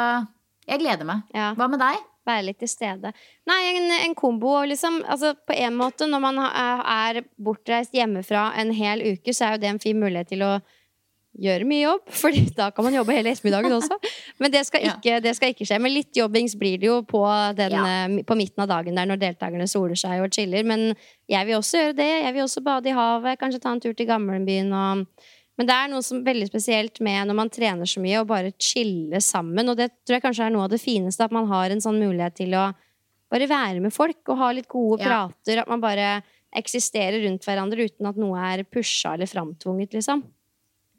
jeg gleder meg. Ja. Hva med deg? Være litt til stede. Nei, en, en kombo, liksom. Altså, på en måte, når man er bortreist hjemmefra en hel uke, så er jo det en fin mulighet til å gjøre mye jobb, for da kan man jobbe hele ettermiddagen også. Men det skal, ikke, det skal ikke skje. Men litt jobbings blir det jo på, den, ja. Eh, på, midten av dagen der når deltakerne soler seg og chiller. Men jeg vil også gjøre det. Jeg vil også bade i havet, kanskje ta en tur til gamlebyen. Og... Men det er noe som veldig spesielt med når man trener så mye og bare chille sammen. Og det tror jeg kanskje er noe av det fineste, at man har en sånn mulighet til å bare være med folk og ha litt gode ja. prater. At man bare eksisterer rundt hverandre uten at noe er pusha eller framtvunget, liksom.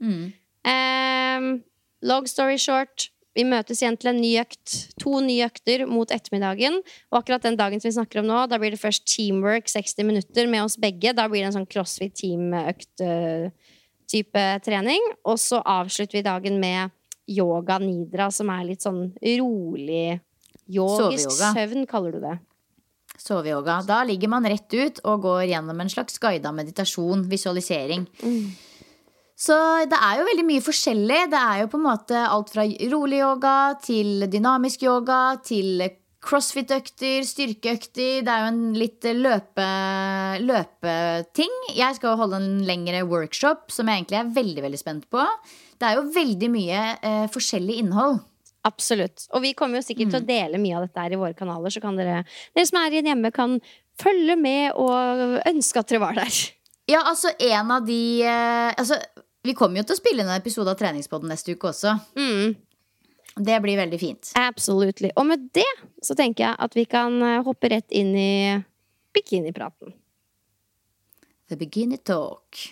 Mm. Um, long story short, vi møtes igjen til en ny økt. To nye økter mot ettermiddagen. Og akkurat den dagen som vi snakker om nå, da blir det først teamwork 60 minutter med oss begge. Da blir det en sånn crossfit team-økt-type uh, trening. Og så avslutter vi dagen med yoga nidra, som er litt sånn rolig Yogisk søvn, kaller du det. Soveyoga. Da ligger man rett ut og går gjennom en slags guida meditasjon, visualisering. Mm. Så det er jo veldig mye forskjellig. Det er jo på en måte alt fra rolig yoga til dynamisk yoga til crossfit-økter, styrkeøkter. Det er jo en litt løpe, løpeting. Jeg skal holde en lengre workshop som jeg egentlig er veldig veldig spent på. Det er jo veldig mye eh, forskjellig innhold. Absolutt. Og vi kommer jo sikkert til å dele mye av dette her i våre kanaler, så kan dere, dere som er igjen hjemme, kan følge med og ønske at dere var der. Ja, altså en av de eh, altså, Vi kommer jo til å spille inn en episode av Treningspodden neste uke også. Mm. Det blir veldig fint. Absolutely. Og med det så tenker jeg at vi kan eh, hoppe rett inn i bikinipraten. The beginner talk.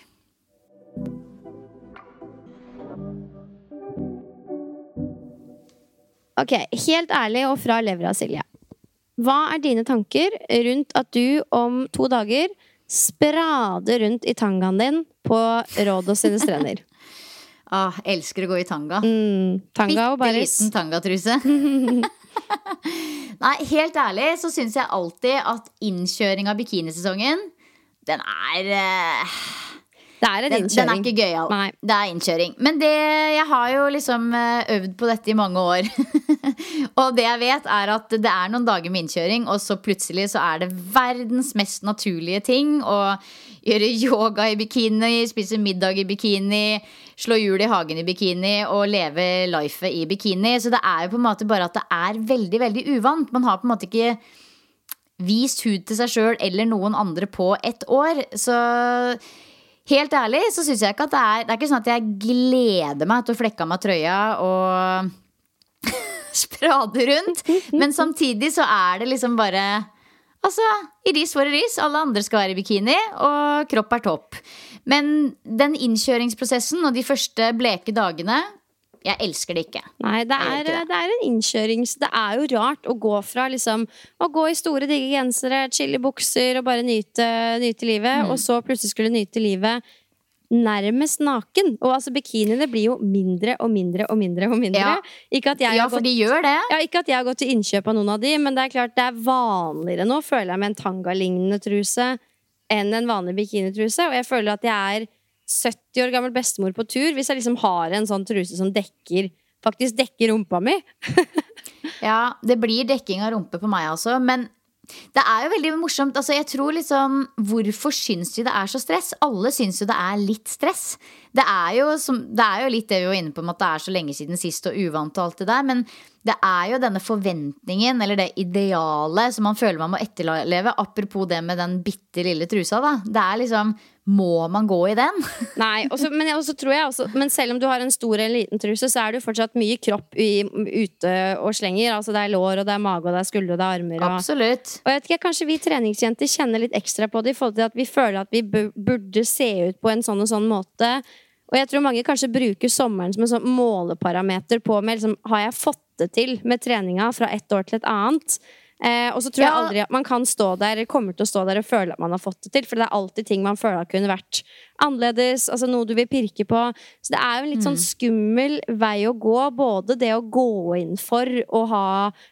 Ok, helt ærlig og fra levra, Silje. Hva er dine tanker rundt at du om to dager sprader rundt i tangaen din på Rådos sine strender? Ah, elsker å gå i tanga. Mm, tanga og Bitte liten tangatruse. Nei, helt ærlig så syns jeg alltid at innkjøring av bikinisesongen, den er eh, Det er en den, den er ikke gøyal. Nei. Det er innkjøring. Men det, jeg har jo liksom eh, øvd på dette i mange år. og det jeg vet, er at det er noen dager med innkjøring, og så plutselig så er det verdens mest naturlige ting å gjøre yoga i bikini, spise middag i bikini, slå hjul i hagen i bikini og leve lifet i bikini. Så det er jo på en måte bare at det er veldig, veldig uvant. Man har på en måte ikke vist hud til seg sjøl eller noen andre på ett år. Så helt ærlig så syns jeg ikke at det er Det er ikke sånn at jeg gleder meg til å flekke av meg trøya og sprade rundt. Men samtidig så er det liksom bare Altså, i ris for i ris. Alle andre skal være i bikini, og kropp er topp. Men den innkjøringsprosessen og de første bleke dagene Jeg elsker det ikke. Nei, det er, det. det er en innkjøring. Det er jo rart å gå fra liksom Å gå i store, digge gensere, chille bukser og bare nyte, nyte livet, Mm. og så plutselig skulle nyte livet nærmest naken. Og altså, bikiniene blir jo mindre og mindre og mindre og mindre. Ja. Ikke at jeg Ja, har for gått de gjør det. ja, ikke at jeg har gått til innkjøp av noen av de, men det er klart det er vanligere nå, føler jeg, med en tanga-lignende truse enn en vanlig bikinitruse. Og jeg føler at jeg er 70 år gammel bestemor på tur hvis jeg liksom har en sånn truse som dekker faktisk dekker rumpa mi. Ja, det blir dekking av rumpe på meg også, men det er jo veldig morsomt. Altså, jeg tror liksom Hvorfor syns de det er så stress? Alle syns jo det er litt stress. Det er, jo som, det er jo litt det vi var inne på med at det er så lenge siden sist og uvant og alt det der. Men det er jo denne forventningen, eller det idealet, som man føler man må etterleve. Apropos det med den bitte lille trusa, da. Det er liksom Må man gå i den? Nei, også, men, også tror jeg også, men selv om du har en stor eller liten truse, så er det jo fortsatt mye kropp i, ute og slenger. Altså det er lår, og det er mage, og det er skuldre, og det er armer. Og, Absolutt. Og jeg vet ikke, Kanskje vi treningsjenter kjenner litt ekstra på det i forhold til at vi føler at vi burde se ut på en sånn og sånn måte. Og jeg tror mange kanskje bruker sommeren som en sånn måleparameter på med liksom, har jeg fått det til med treninga fra et år til et annet. Eh, og så tror jeg aldri at man kan stå der kommer til å stå der og føle at man har fått det til. For det er alltid ting man føler kunne vært annerledes. Altså noe du vil pirke på. Så det er jo en litt sånn skummel vei å gå. Både det å gå inn for å ha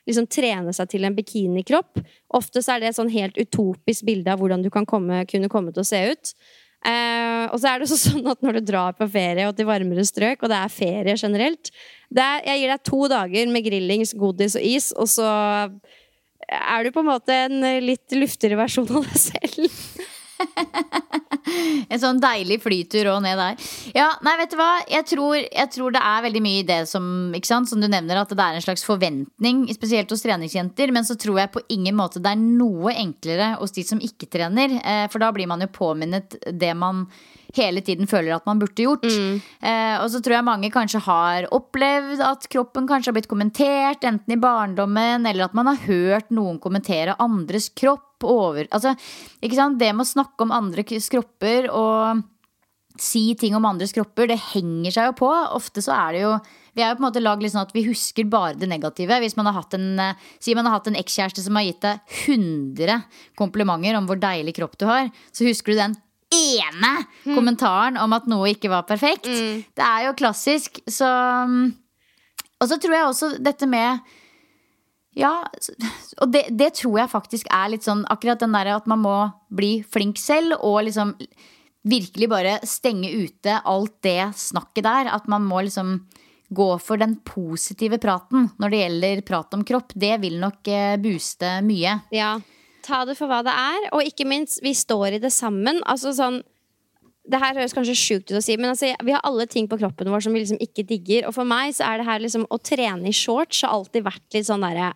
liksom trene seg til en bikinikropp. Ofte så er det et sånn helt utopisk bilde av hvordan du kan komme, kunne komme til å se ut. Eh, og så er det sånn at når du drar på ferie og til varmere strøk, og det er ferie generelt er, Jeg gir deg to dager med grillings, godis og is, og så er du på en måte en litt luftigere versjon av deg selv. En sånn deilig flytur og ned der. Ja, nei, vet du hva? Jeg tror, jeg tror det er veldig mye i det som, ikke sant? som du nevner, at det er en slags forventning, spesielt hos treningsjenter. Men så tror jeg på ingen måte det er noe enklere hos de som ikke trener. Eh, for da blir man jo påminnet det man hele tiden føler at man burde gjort. Eh, og så tror jeg mange kanskje har opplevd at kroppen kanskje har blitt kommentert, enten i barndommen, eller at man har hørt noen kommentere andres kropp. Over, altså, ikke sant? Det med å snakke om andres kropper og si ting om andres kropper, det henger seg jo på. Ofte så er det jo Vi er jo på en måte lagd litt sånn at vi husker bare det negative. Hvis man har hatt en Sier man har hatt en ekskjæreste som har gitt deg 100 komplimenter om hvor deilig kropp du har, så husker du den ene kommentaren om at noe ikke var perfekt. Det er jo klassisk. Så mm, Og så tror jeg også dette med ja, og det, det tror jeg faktisk er litt sånn akkurat den der at man må bli flink selv og liksom virkelig bare stenge ute alt det snakket der. At man må liksom gå for den positive praten når det gjelder prat om kropp. Det vil nok eh, booste mye. Ja. Ta det for hva det er, og ikke minst, vi står i det sammen. Altså sånn det her høres kanskje sjukt ut å si, men altså, vi har alle ting på kroppen vår som vi liksom ikke digger. Og for meg så er det her liksom å trene i shorts har alltid vært litt sånn derre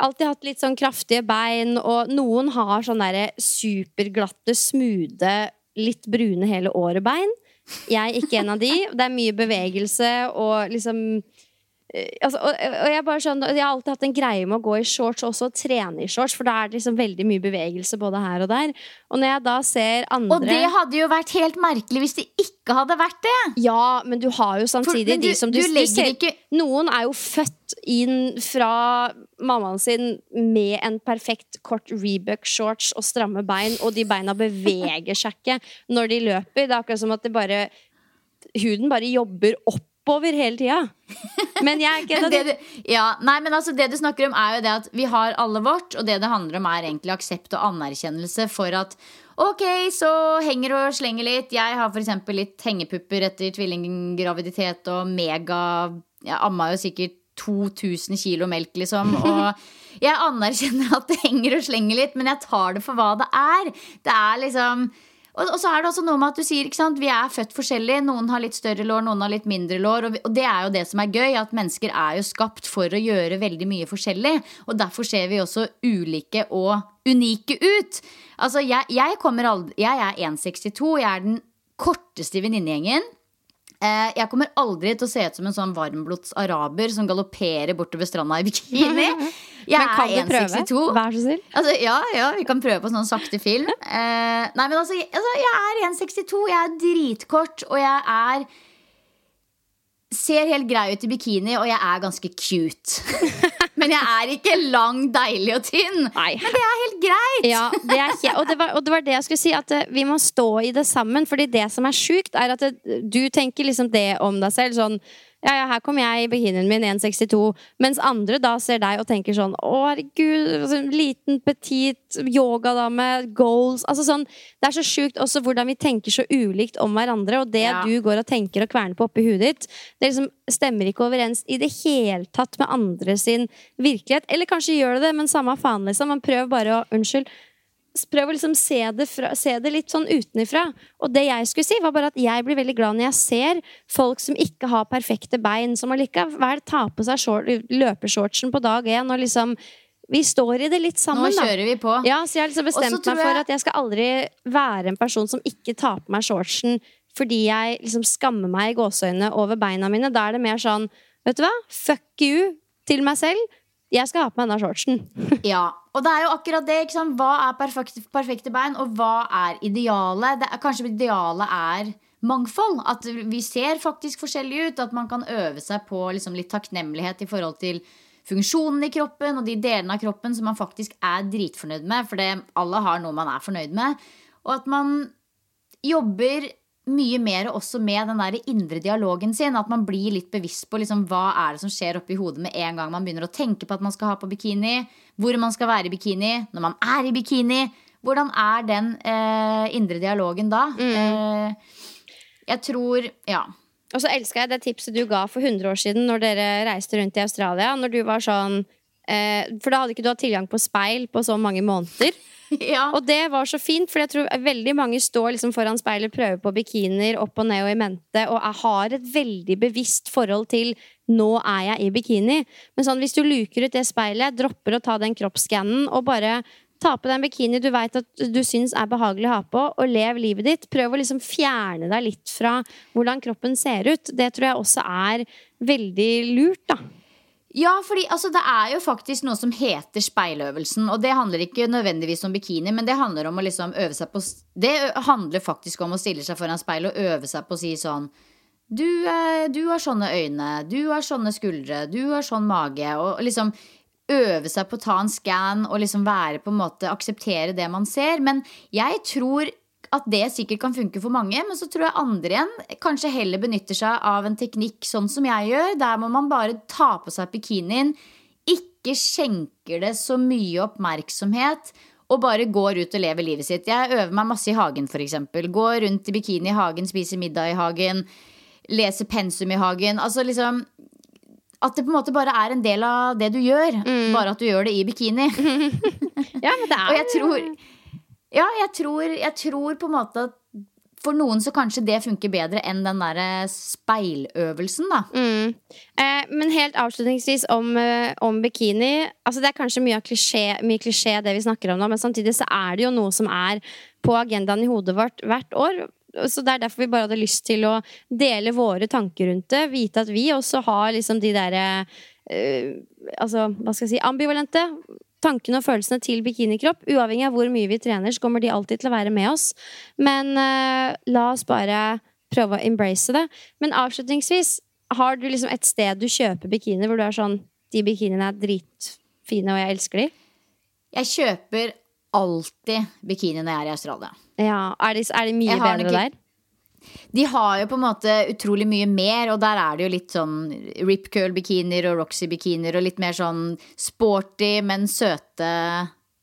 Alltid hatt litt sånn kraftige bein, og noen har sånn derre superglatte, smoothe, litt brune hele året-bein. Jeg er ikke en av de. Det er mye bevegelse og liksom altså, og, og jeg, bare skjønner, jeg har alltid hatt en greie med å gå i shorts og også, trene i shorts, for da er det liksom veldig mye bevegelse både her og der. Og når jeg da ser andre Og det hadde jo vært helt merkelig hvis det ikke hadde vært det! Ja, men du har jo samtidig du, de som du, du du ser, ikke Noen er jo født inn fra mammaen sin med en perfekt kort Rebook-shorts og stramme bein, og de beina beveger seg ikke når de løper. Det er akkurat som at det bare huden bare jobber opp oppover hele tida. Men jeg er ikke en av de. Ja, nei, men altså det du snakker om, er jo det at vi har alle vårt, og det det handler om, er egentlig aksept og anerkjennelse for at Ok, så henger og slenger litt. Jeg har f.eks. litt hengepupper etter tvillinggraviditet og mega Jeg amma jo sikkert 2000 kilo melk, liksom. Og jeg anerkjenner at det henger og slenger litt, men jeg tar det for hva det er. Det er liksom og, og, så er det også noe med at du sier ikke sant, vi er født forskjellig. Noen har litt større lår, noen har litt mindre lår. Og, vi, og, det er jo det som er gøy, at mennesker er jo skapt for å gjøre veldig mye forskjellig. Og derfor ser vi også ulike og unike ut. Altså, jeg, jeg, aldri, jeg er 1,62. Jeg er den korteste i venninnegjengen. Eh, jeg kommer aldri til å se ut som en sånn varmblods araber som galopperer bortover stranda i bikini. Jeg men kan du prøve? Vær så snill. Altså, ja, ja, vi kan prøve på sånn sakte film. Eh, nei, men altså, altså, jeg er 1,62, jeg er dritkort, og jeg er Ser helt grei ut i bikini, og jeg er ganske cute. Men jeg er ikke lang, deilig og tynn. Nei. Men det er helt greit. Ja, det er, og, det var, og, det var, det jeg skulle si, at eh, vi må stå i det sammen. Fordi det som er sjukt, er at det, du tenker liksom det om deg selv. sånn ja, ja, her kommer jeg i bikinien min 1,62. Mens andre da ser deg og tenker sånn Å, herregud, altså, liten, petit yogadame, goals Altså sånn Det er så sjukt også hvordan vi tenker så ulikt om hverandre, og det ja. du går og tenker og kverner på oppi huet ditt, det liksom stemmer ikke overens i det hele tatt med andre sin virkelighet. Eller kanskje gjør det det, men samme faen, liksom. Man prøver bare å Unnskyld prøv å liksom se det, fra, se det, litt sånn utenifra. Og det jeg skulle si, var bare at jeg blir veldig glad når jeg ser folk som ikke har perfekte bein, som allikevel tar på seg short, løpeshortsen på dag én og liksom vi står i det litt sammen, Nå kjører vi på. Ja, så jeg har liksom bestemt meg for at jeg skal aldri være en person som ikke tar på meg shortsen fordi jeg liksom skammer meg i gåseøynene over beina mine. Da er det mer sånn, vet du hva, fuck you til meg selv. Jeg skal ha på meg denne shortsen. ja, og det er jo akkurat det. ikke sant? Hva er perfekte, perfekte bein, og hva er idealet? Er, kanskje idealet er mangfold. At vi ser faktisk forskjellige ut. At man kan øve seg på liksom, litt takknemlighet i forhold til funksjonen i kroppen og de delene av kroppen som man faktisk er dritfornøyd med. For det, alle har noe man er fornøyd med. Og at man jobber mye mer også med den der indre dialogen sin. At man blir litt bevisst på liksom, hva er det som skjer oppi hodet med en gang man begynner å tenke på at man skal ha på bikini. Hvor man skal være i bikini. Når man er i bikini. Hvordan er den eh, indre dialogen da? Mm. Eh, jeg tror Ja. Og så elska jeg det tipset du ga for 100 år siden når dere reiste rundt i Australia. Når du var sånn eh, For da hadde ikke du hatt tilgang på speil på så mange måneder. ja. Og det var så fint, for jeg tror veldig mange står liksom foran speilet, prøver på bikinier opp og ned og i mente, og jeg har et veldig bevisst forhold til 'nå er jeg i bikini'. Men sånn, hvis du luker ut det speilet, dropper å ta den kroppsscannen og bare Ta på deg en bikini du veit at du syns er behagelig å ha på, og lev livet ditt. Prøv å liksom fjerne deg litt fra hvordan kroppen ser ut. Det tror jeg også er veldig lurt, da. Ja, fordi altså, det er jo faktisk noe som heter speiløvelsen. Og det handler ikke nødvendigvis om bikini, men det handler om å liksom øve seg på Det handler faktisk om å stille seg foran speilet og øve seg på å si sånn du, du, har sånne øyne, du har sånne skuldre, du har sånn mage. Og liksom øve seg på å ta en scan og liksom være på en måte akseptere det man ser. Men jeg tror at det sikkert kan funke for mange, men så tror jeg andre igjen kanskje heller benytter seg av en teknikk sånn som jeg gjør. Der må man bare ta på seg bikinien, ikke skjenker det så mye oppmerksomhet. Og bare går ut og lever livet sitt. Jeg øver meg masse i hagen, f.eks. Går rundt i bikini i hagen, spiser middag i hagen. leser pensum i hagen. Altså liksom At det på en måte bare er en del av det du gjør, bare at du gjør det i bikini. Ja, men det er Og jeg tror Ja, jeg tror, jeg tror på en måte at for noen så kanskje det funker bedre enn den derre speiløvelsen, da. Mm. Eh, men helt avslutningsvis om, eh, om bikini. Altså det er kanskje mye, klisjé, det vi snakker om nå, men samtidig så er det jo noe som er på agendaen i hodet vårt hvert år. Så Det er derfor vi bare hadde lyst til å dele våre tanker rundt det. Vite at vi også har liksom de derre eh, Altså, hva skal jeg si Ambivalente tankene og følelsene til bikinikropp. Uavhengig av hvor mye vi trener, så kommer de alltid til å være med oss. Men uh, la oss bare prøve å embrace det. Men avslutningsvis, har du liksom et sted du kjøper bikini hvor du er sånn De bikiniene er dritfine, og jeg elsker de? Jeg kjøper alltid bikini når jeg er i Australia. Ja, Er de, er det mye bedre ikke... der? De har jo på en måte utrolig mye mer, og der er det jo litt sånn Rip Curl-bikinier og Roxy-bikinier og litt mer sånn sporty, men søte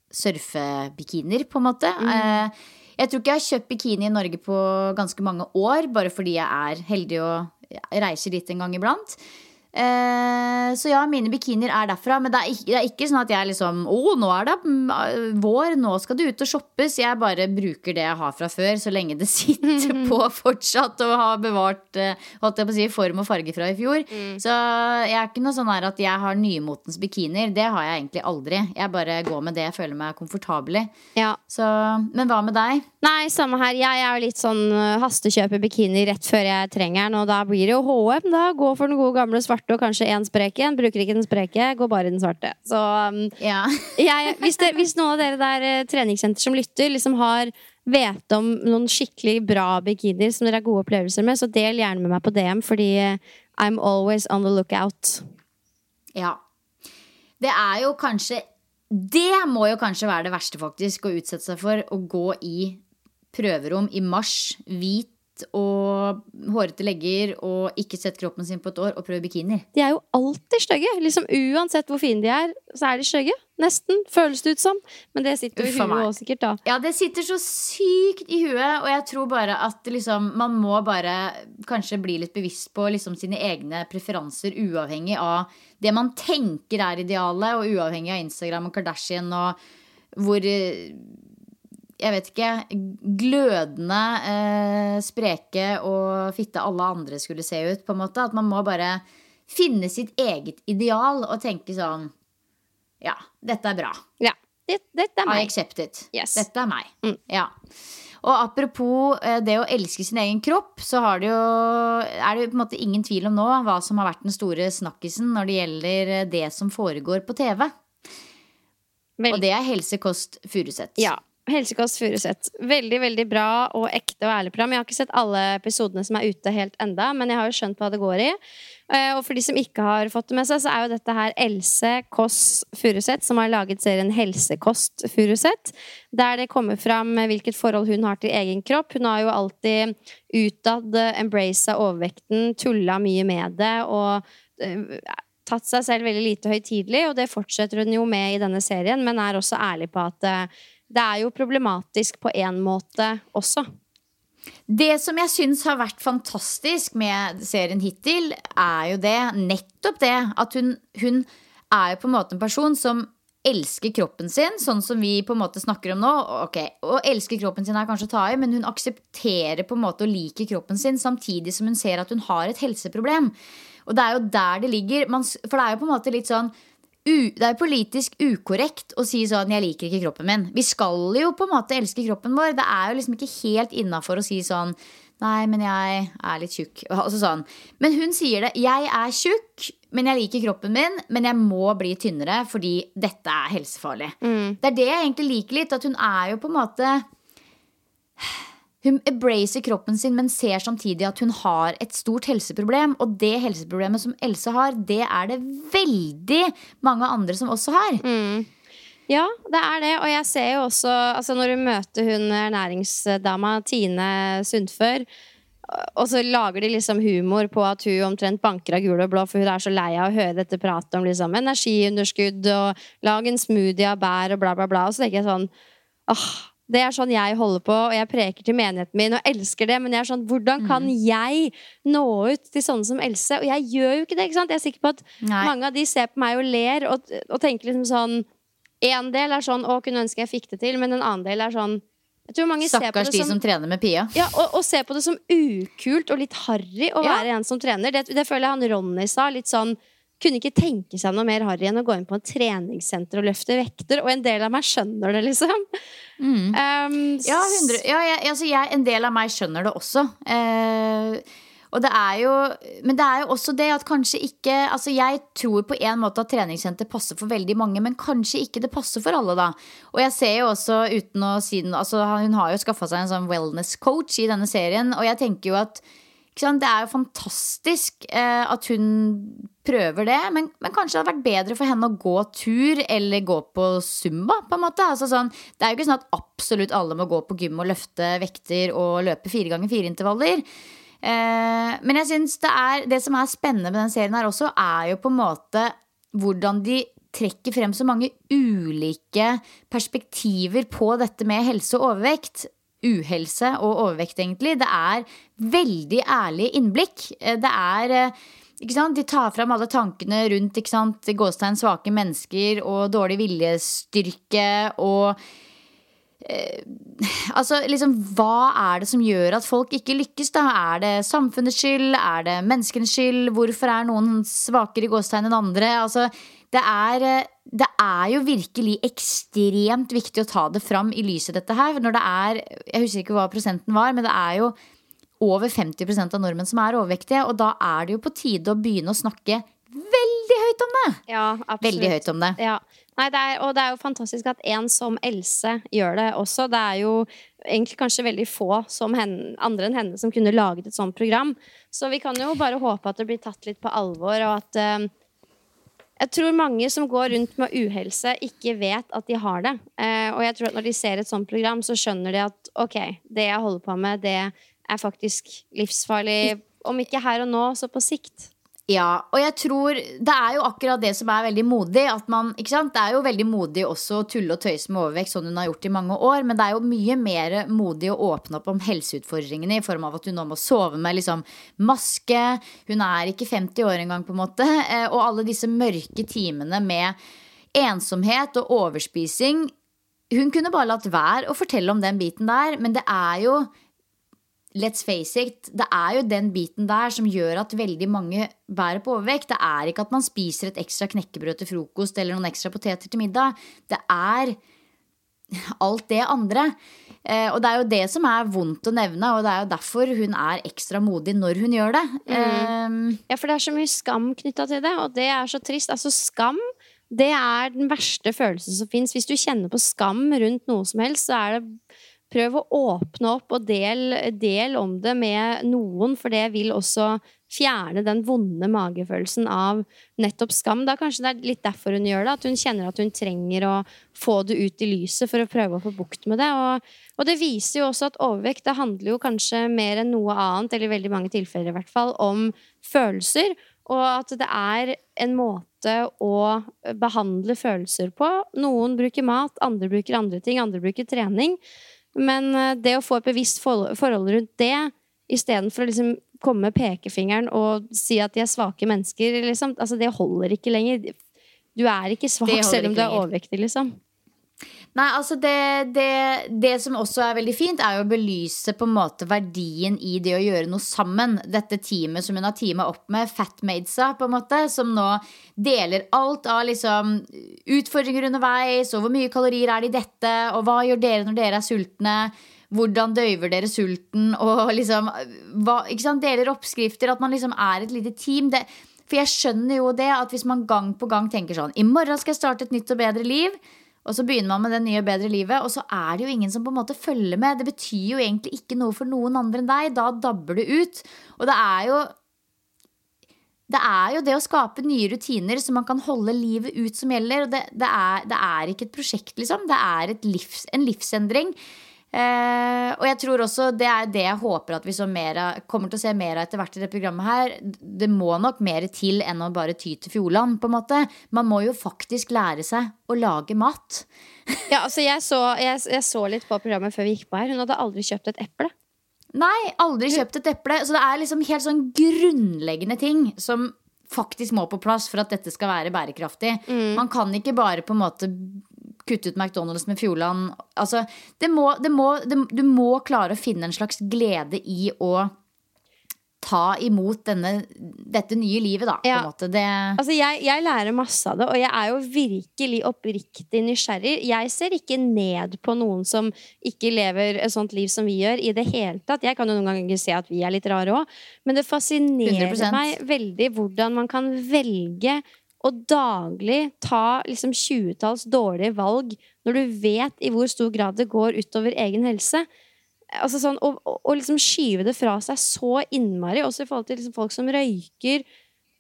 surfebikinier, på en måte. Mm. Jeg tror ikke jeg har kjøpt bikini i Norge på ganske mange år, bare fordi jeg er heldig og reiser dit en gang iblant. Eh, så ja, mine bikinier er derfra. Men det er, ikke, det er ikke sånn at jeg liksom Å, nå er det mm, vår, nå skal du ut og shoppes. Jeg bare bruker det jeg har fra før, så lenge det sitter på fortsatt og har bevart eh, holdt jeg på å si, form og farge fra i fjor. Så jeg er ikke noe sånn her at jeg har nymotens bikinier. Det har jeg egentlig aldri. Jeg bare går med det jeg føler meg komfortabel i. Ja. Så, men hva med deg? Nei, samme her. Jeg er jo litt sånn uh, hastekjøper bikini rett før jeg trenger den, og da blir det jo HM. Da gå for den gode gamle svarte og kanskje én sprek en. Bruker ikke den spreke, går bare i den svarte. Så um, Ja. jeg, hvis, det, hvis noen av dere der eh, treningssenter som lytter, liksom har vet om noen skikkelig bra bikinier som dere har gode opplevelser med, så del gjerne med meg på DM, fordi eh, I'm always on the lookout. Ja. Det er jo kanskje Det må jo kanskje være det verste, faktisk, å utsette seg for å gå i prøverom i mars, hvit og hårete legger og ikke sett kroppen sin på et år og prøve bikini. De er jo alltid stygge. Liksom, uansett hvor fine de er, så er de stygge. Nesten. Føles det ut som. Men det sitter jo i huet òg, sikkert, da. Ja, det sitter så sykt i huet, og jeg tror bare at liksom, man må bare kanskje bli litt bevisst på liksom, sine egne preferanser, uavhengig av det man tenker er idealet, og uavhengig av Instagram og Kardashian og hvor eh, jeg vet ikke, glødende, eh, spreke og fitte alle andre skulle se ut, på en måte. At man må bare finne sitt eget ideal og tenke sånn Ja, dette er bra. Ja. Det- Dette er I meg. accept it. Yes. Dette er meg. Mm. Ja. Og apropos eh, det å elske sin egen kropp, så har det jo, er det jo på en måte ingen tvil om nå hva som har vært den store snakkisen når det gjelder eh, det som foregår på TV. Vel- Og det er Helsekost Furuset. Ja. Helsekost Furuset. Veldig veldig bra og ekte og ærlig program. Jeg har ikke sett alle episodene som er ute helt enda, men jeg har jo skjønt hva det går i. Eh, Og for de som ikke har fått det med seg, så er jo dette her Else Kåss Furuseth som har laget serien Helsekost Furuseth. Der det kommer fram hvilket forhold hun har til egen kropp. Hun har jo alltid utad embracet overvekten, tulla mye med det og eh, tatt seg selv veldig lite høytidelig, og det fortsetter hun jo med i denne serien, men er også ærlig på at eh, det er jo problematisk på én måte også. Det som jeg syns har vært fantastisk med serien hittil, er jo det, nettopp det, at hun, hun er jo på en måte en person som elsker kroppen sin, sånn som vi på en måte snakker om nå. Ok, Å elske kroppen sin er kanskje å ta i, men hun aksepterer på en måte og liker kroppen sin, samtidig som hun ser at hun har et helseproblem. Og det er jo der det ligger. For det er jo på en måte litt sånn u, det er politisk ukorrekt å si sånn 'jeg liker ikke kroppen min'. Vi skal jo på en måte elske kroppen vår. Det er jo liksom ikke helt innafor å si sånn 'nei, men jeg er litt tjukk'. Altså sånn. Men hun sier det. 'Jeg er tjukk, men jeg liker kroppen min, men jeg må bli tynnere fordi dette er helsefarlig'. Det er det jeg egentlig liker litt. At hun er jo på en måte hun embracer kroppen sin, men ser samtidig at hun har et stort helseproblem. Og det helseproblemet som Else har, det er det veldig mange andre som også har. Ja, det er det. Og jeg ser jo også altså Når du møter hun ernæringsdama Tine Sundfør, og så lager de liksom humor på at hun omtrent banker av gul og blå, for hun er så lei av å høre dette pratet om liksom energiunderskudd og lag en smoothie av bær og bla, bla, bla. Og så tenker jeg sånn åh, Det er sånn jeg holder på, og jeg preker til menigheten min og elsker det. Men jeg er sånn, hvordan kan Mm. jeg nå ut til sånne som Else? Og jeg gjør jo ikke det. ikke sant? Jeg er sikker på at Nei. mange av de ser på meg og ler og, og tenker liksom sånn En del er sånn 'Å, kunne ønske jeg fikk det til', men en annen del er sånn Jeg tror mange ser på Stakkars de som som trener med Pia. ja, og, og ser på det som ukult og litt harry å Ja. være en som trener. Det, det føler jeg han Ronny sa. Litt sånn kunne ikke tenke seg noe mer harry enn å gå inn på et treningssenter og løfte vekter. Og en del av meg skjønner det, liksom. Um, Mm. Ja, 100, ja jeg, altså jeg, en del av meg skjønner det også. Uh, og det er jo Men det er jo også det at kanskje ikke Altså Jeg tror på en måte at treningssenter passer for veldig mange, men kanskje ikke det passer for alle, da. Og jeg ser jo også, uten å si den altså Hun har jo skaffa seg en sånn wellness coach i denne serien, og jeg tenker jo at det er jo fantastisk eh, at hun prøver det, men, men kanskje det hadde vært bedre for henne å gå tur eller gå på zumba. på en måte. Altså sånn, det er jo ikke sånn at absolutt alle må gå på gym og løfte vekter og løpe fire ganger fire intervaller. Eh, men jeg synes det, er, det som er spennende med den serien her også, er jo på en måte hvordan de trekker frem så mange ulike perspektiver på dette med helse og overvekt uhelse og overvekt, egentlig. Det er veldig ærlig innblikk. Eh, Det er eh? De tar fram alle tankene rundt ikke sant? gåstegn svake mennesker og dårlig viljestyrke og eh, Altså, liksom, hva er det som gjør at folk ikke lykkes, da? Er det samfunnets skyld? Er det menneskenes skyld? Hvorfor er noen svakere i gåstegn enn andre? Altså, det er, eh, det er jo virkelig ekstremt viktig å ta det fram i lyset, dette her. Når det er Jeg husker ikke hva prosenten var, men det er jo over 50% av nordmenn som er overvektige. Og da er det jo på tide å begynne å snakke veldig høyt om det! ja, absolutt. Veldig høyt om det. Ja. Nei, det er, og det er jo fantastisk at en som Else gjør det også. Det er jo egentlig kanskje veldig få som henne, andre enn henne som kunne laget et sånt program. Så vi kan jo bare håpe at det blir tatt litt på alvor, og at eh, jeg tror mange som går rundt med uhelse, ikke vet at de har det. Eh, og jeg tror at når de ser et sånt program, så skjønner de at ok, det jeg holder på med, det er faktisk livsfarlig. Om ikke her og nå, så på sikt. Ja, og jeg tror det er jo akkurat det som er veldig modig. At man, ikke sant? Det er jo veldig modig også å tulle og tøyse med overvekt, sånn hun har gjort i mange år. Men det er jo mye mer modig å åpne opp om helseutfordringene i form av at hun nå må sove med liksom maske. Hun er ikke 50 år engang, på en måte. eh, Og alle disse mørke timene med ensomhet og overspising. Hun kunne bare latt være å fortelle om den biten der, men det er jo Let's face it, det er jo den biten der som gjør at veldig mange bærer på overvekt. Det er ikke at man spiser et ekstra knekkebrød til frokost eller noen ekstra poteter til middag. Det er alt det andre. Eh, og det er jo det som er vondt å nevne, og det er jo derfor hun er ekstra modig når hun gjør det. Eh, Ja, for det er så mye skam knytta til det, og det er så trist. Altså, skam det er den verste følelsen som fins. Hvis du kjenner på skam rundt noe som helst, så er det Prøv å åpne opp og del, del om det med noen, for det vil også fjerne den vonde magefølelsen av nettopp skam. Da kanskje det er litt derfor hun gjør det, at hun kjenner at hun trenger å få det ut i lyset for å prøve å få bukt med det. Og, og det viser jo også at overvekt det handler jo kanskje mer enn noe annet, eller i veldig mange tilfeller i hvert fall, om følelser. Og at det er en måte å behandle følelser på. Noen bruker mat, andre bruker andre ting, andre bruker trening. Men eh, det å få et bevisst forhold rundt det, istedenfor å liksom komme med pekefingeren og si at de er svake mennesker, liksom, altså det holder ikke lenger. Du er ikke svak selv om du er overvektig, liksom. Nei, altså det, det, det som også er veldig fint, er jo å belyse på en måte verdien i det å gjøre noe sammen. Dette teamet som hun har teamet opp med, Fatmadesa, på en måte, som nå deler alt av liksom utfordringer underveis, og hvor mye kalorier er det i dette, og hva gjør dere når dere er sultne? Hvordan døyver dere sulten? Og liksom hva, ikke sant? Deler oppskrifter. At man liksom er et lite team. Det, for jeg skjønner jo det at hvis man gang på gang tenker sånn I morgen skal jeg starte et nytt og bedre liv. Og så begynner man med det nye bedre livet, og så er det jo ingen som på en måte følger med. Det betyr jo egentlig ikke noe for noen andre enn deg. Da dabber det ut. Og det er jo det er jo det å skape nye rutiner som man kan holde livet ut som gjelder. Det, det, er, det er ikke et prosjekt, liksom. Det er livs, en livsendring. Eh, og jeg tror også det er det jeg håper at vi av, kommer til å se mer av etter hvert i det programmet her. Det må nok mer til enn å bare ty til Fjordland, på en måte. Man må jo faktisk lære seg å lage mat. Ja, altså jeg så, jeg, jeg så litt på programmet før vi gikk på her. Hun hadde aldri kjøpt et eple. Nei, aldri kjøpt et eple. Så det er liksom helt sånn grunnleggende ting som faktisk må på plass for at dette skal være bærekraftig. Man kan ikke bare på en måte kutte ut McDonald's med Fjordland. Altså, det må, det må, det, du må klare å finne en slags glede i å ta imot denne, dette nye livet, da. På Ja. Det, Altså jeg, jeg lærer masse av det, og jeg er jo virkelig oppriktig nysgjerrig. Jeg ser ikke ned på noen som ikke lever et sånt liv som vi gjør, i det hele tatt. Jeg kan jo noen ganger se at vi er litt rare òg, men det fascinerer 100%. meg veldig hvordan man kan velge å daglig ta liksom tjuetalls dårlige valg når du vet i hvor stor grad det går utover egen helse. Altså sånn, og, og, og liksom skyve det fra seg så innmari, også i forhold til liksom folk som røyker.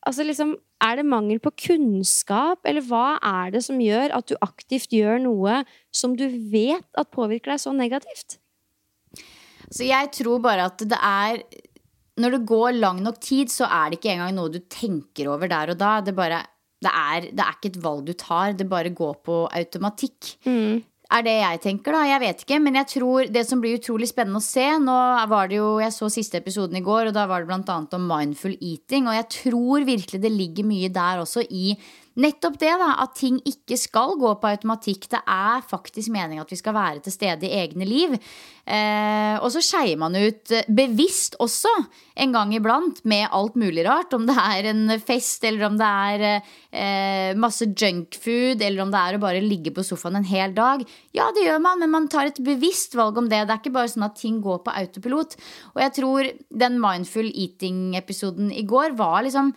Altså liksom, Er det mangel på kunnskap, eller hva er det som gjør at du aktivt gjør noe som du vet at påvirker deg så negativt? Så jeg tror bare at det er Når det går lang nok tid, så er det ikke engang noe du tenker over der og da. Det, bare, det, er, det er ikke et valg du tar, det bare går på automatikk. Er det jeg tenker, da? Jeg vet ikke. Men jeg tror det som blir utrolig spennende å se Nå var det jo, Jeg så siste episoden i går, og da var det annet om mindful eating. Og jeg tror virkelig det ligger mye der også i nettopp det, da. At ting ikke skal gå på automatikk. Det er faktisk meninga at vi skal være til stede i egne liv. Eh, og så skeier man ut eh, bevisst også en gang iblant med alt mulig rart. Om det er en fest, eller om det er eh, masse junkfood, eller om det er å bare ligge på sofaen en hel dag. Ja, det gjør man, men man tar et bevisst valg om det. Det er ikke bare sånn at ting går på autopilot. Og jeg tror den mindful eating-episoden i går var liksom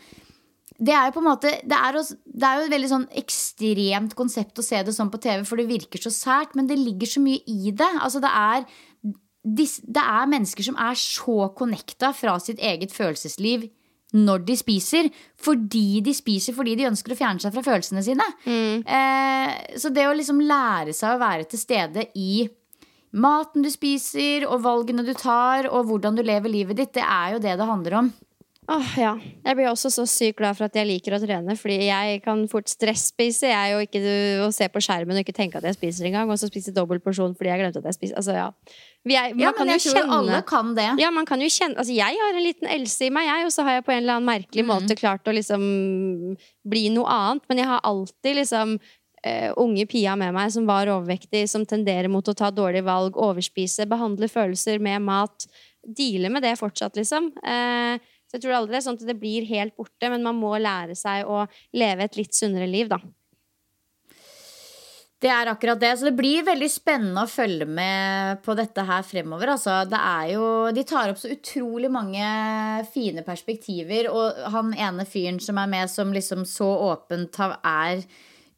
det er jo på en måte det er, også, det er jo et veldig sånn ekstremt konsept å se det sånn på TV, for det virker så sært, men det ligger så mye i det. Altså det er Det er mennesker som er så connecta fra sitt eget følelsesliv når de spiser, fordi de spiser fordi de ønsker å fjerne seg fra følelsene sine. Eh, så det å liksom lære seg å være til stede i maten du spiser, og valgene du tar, og hvordan du lever livet ditt, det er jo det det handler om. Åh, ja. Jeg blir også så sykt glad for at jeg liker å trene, fordi jeg kan fort stresspise. Jeg og ikke å se på skjermen og ikke tenke at jeg spiser engang, og så spise dobbel porsjon fordi jeg glemte at jeg spiser. Altså, ja. Er, man Ja, kan men jo jeg tror kjenne alle kan det. Ja, man kan jo kjenne Altså, jeg har en liten Else i meg, jeg, og så har jeg på en eller annen merkelig måte klart å liksom bli noe annet, men jeg har alltid liksom Uh, unge Pia med meg som var overvektig, som tenderer mot å ta dårlige valg, overspise, behandle følelser med mat. Deale med det fortsatt, liksom. Eh, så jeg tror aldri det er sånn at det blir helt borte, men man må lære seg å leve et litt sunnere liv, da. Det er akkurat det. Så det blir veldig spennende å følge med på dette her fremover. Altså, det er jo, de tar opp så utrolig mange fine perspektiver. Og han ene fyren som er med, som liksom så åpent er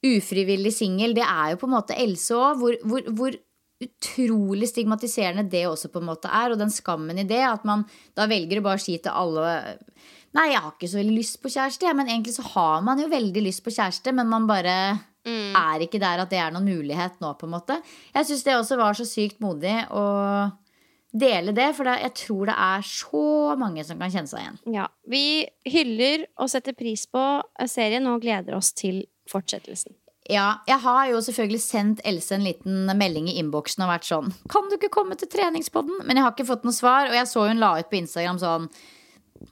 ufrivillig singel, det er jo på en måte Else òg. Hvor, hvor, hvor utrolig stigmatiserende det også på en måte er. Og den skammen i det, at man da velger å bare si til alle Nei, jeg har ikke så veldig lyst på kjæreste, jeg, men egentlig så har man jo veldig lyst på kjæreste, men man bare er ikke der at det er noen mulighet nå, på en måte. Jeg syns det også var så sykt modig å dele det, for jeg tror det er så mange som kan kjenne seg igjen. Ja. Vi hyller og setter pris på serien og gleder oss til fortsettelsen. Ja, jeg har jo selvfølgelig sendt Else en liten melding i innboksen og vært sånn Kan du ikke komme til treningspodden? Men jeg har ikke fått noe svar, og jeg så hun la ut på Instagram sånn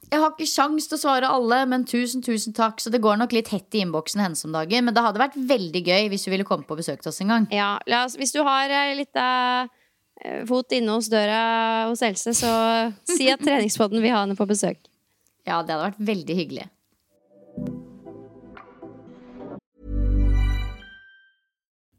jeg har ikke sjans til å svare alle, men tusen, tusen takk. Så det går nok litt hett i innboksen hennes om dagen. Men det hadde vært veldig gøy hvis du ville komme på besøk til oss en gang. Ja, oss, hvis du har eh, litt eh, fot inne hos døra hos Else, så si at treningspodden vil ha henne på besøk. Ja, det hadde vært veldig hyggelig.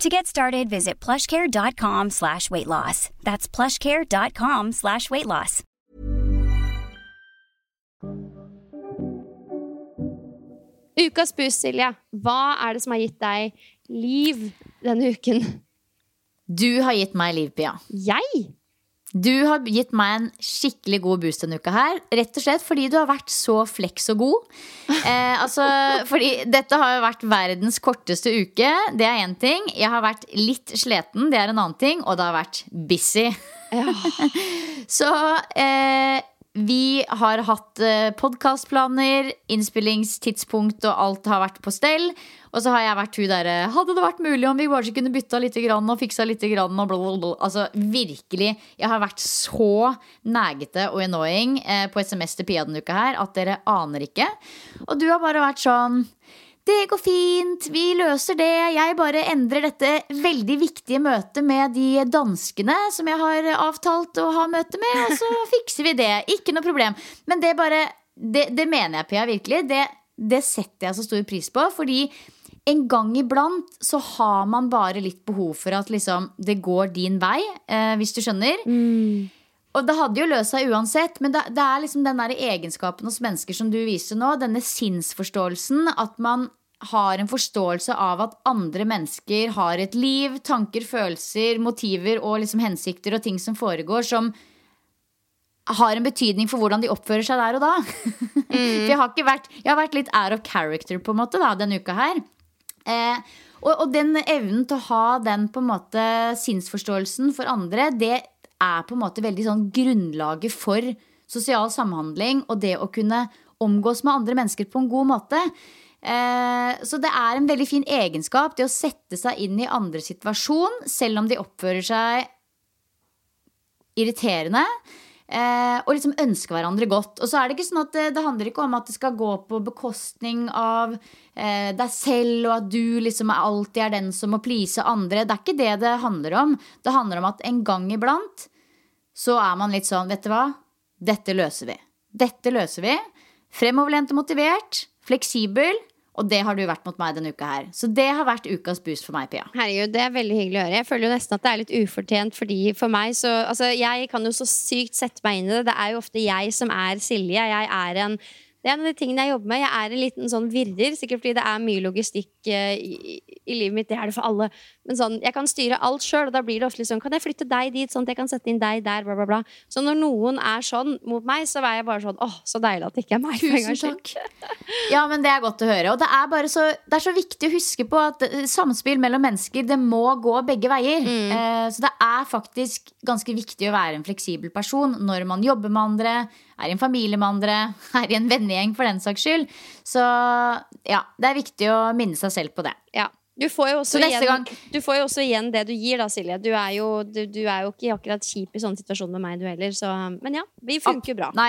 To get started, visit plushcare.com slash weight loss. That's plushcare.com slash weight loss. Ukas buss, Silje. Hva er det som har gitt deg liv denne uken? Du har gitt meg liv, Pia. Jeg? Du har gitt meg en skikkelig god boost denne uka her. Rett og slett fordi du har vært så fleks og god. Eh, altså, fordi dette har jo vært verdens korteste uke. Det er én ting. Jeg har vært litt sliten, det er en annen ting. Og det har vært busy. Ja. Så eh, vi har hatt eh, podkastplaner, innspillingstidspunkt og alt har vært på stell. Og så har jeg vært hun derre Hadde det vært mulig om vi bare kunne bytta litt grann og fiksa litt grann og blablabla. Altså virkelig. Jeg har vært så negete og annoying eh, på SMS til Pia denne uka her at dere aner ikke. Og du har bare vært sånn det går fint, vi løser det. Jeg bare endrer dette veldig viktige møtet med de danskene som jeg har avtalt å ha møte med, og så fikser vi det. Ikke noe problem. Men det bare Det, det mener jeg, Pia, virkelig. Det, det setter jeg så stor pris på, fordi en gang iblant så har man bare litt behov for at liksom, det går din vei, eh, hvis du skjønner. Og det hadde jo løst seg uansett, men det, det er liksom den der egenskapen hos mennesker som du viser nå, denne sinnsforståelsen, at man har en forståelse av at andre mennesker har et liv, tanker, følelser, motiver og liksom hensikter og ting som foregår, som har en betydning for hvordan de oppfører seg der og da. For jeg har, ikke vært, jeg har vært litt out of character på en måte da, denne uka her. Eh, og, og den evnen til å ha den på en måte sinnsforståelsen for andre, det er på en måte veldig sånn grunnlaget for sosial samhandling og det å kunne omgås med andre mennesker på en god måte. Eh, så det er en veldig fin egenskap, det å sette seg inn i andre situasjon, selv om de oppfører seg irriterende. Eh, og liksom ønske hverandre godt. Og så er det ikke sånn at det, det handler ikke om at det skal gå på bekostning av eh, deg selv, og at du liksom alltid er den som må please andre. Det er ikke det det handler om. Det handler om at en gang iblant så er man litt sånn, vet du hva, dette løser vi. Dette løser vi. Fremoverlent og motivert, fleksibel. Og det har du vært mot meg denne uka her. Så det har vært ukas boost for meg, Pia. Herregud, Det er veldig hyggelig å høre. Jeg føler jo nesten at det er litt ufortjent. Fordi for meg så Altså, jeg kan jo så sykt sette meg inn i det. Det er jo ofte jeg som er Silje. Jeg er en det er en av de tingene jeg jobber med. Jeg er en liten sånn virrer, sikkert fordi det er mye logistikk eh, i, i livet mitt. Det er det for alle. Men sånn, jeg kan styre alt sjøl, og da blir det ofte litt sånn Kan jeg flytte deg dit, sånn at jeg kan sette inn deg der, bla, bla, bla. Så når noen er sånn mot meg, så er jeg bare sånn Åh, så deilig at det ikke er meg. Tusen takk. Ja, men det er godt å høre. Og det er bare så, det er så viktig å huske på at eh, samspill mellom mennesker, det må gå begge veier. Eh, så det er faktisk ganske viktig å være en fleksibel person når man jobber med andre, er i en familie med andre, er i en vennegjeng for den saks skyld. Så ja, det er viktig å minne seg selv på det. Ja. Du får, jo også igjen, gang- du får jo også igjen det du gir, da, Silje. Du er jo, du, du er jo ikke akkurat kjip i sånne situasjoner med meg, du heller. Så, men ja, vi funker bra. Nei,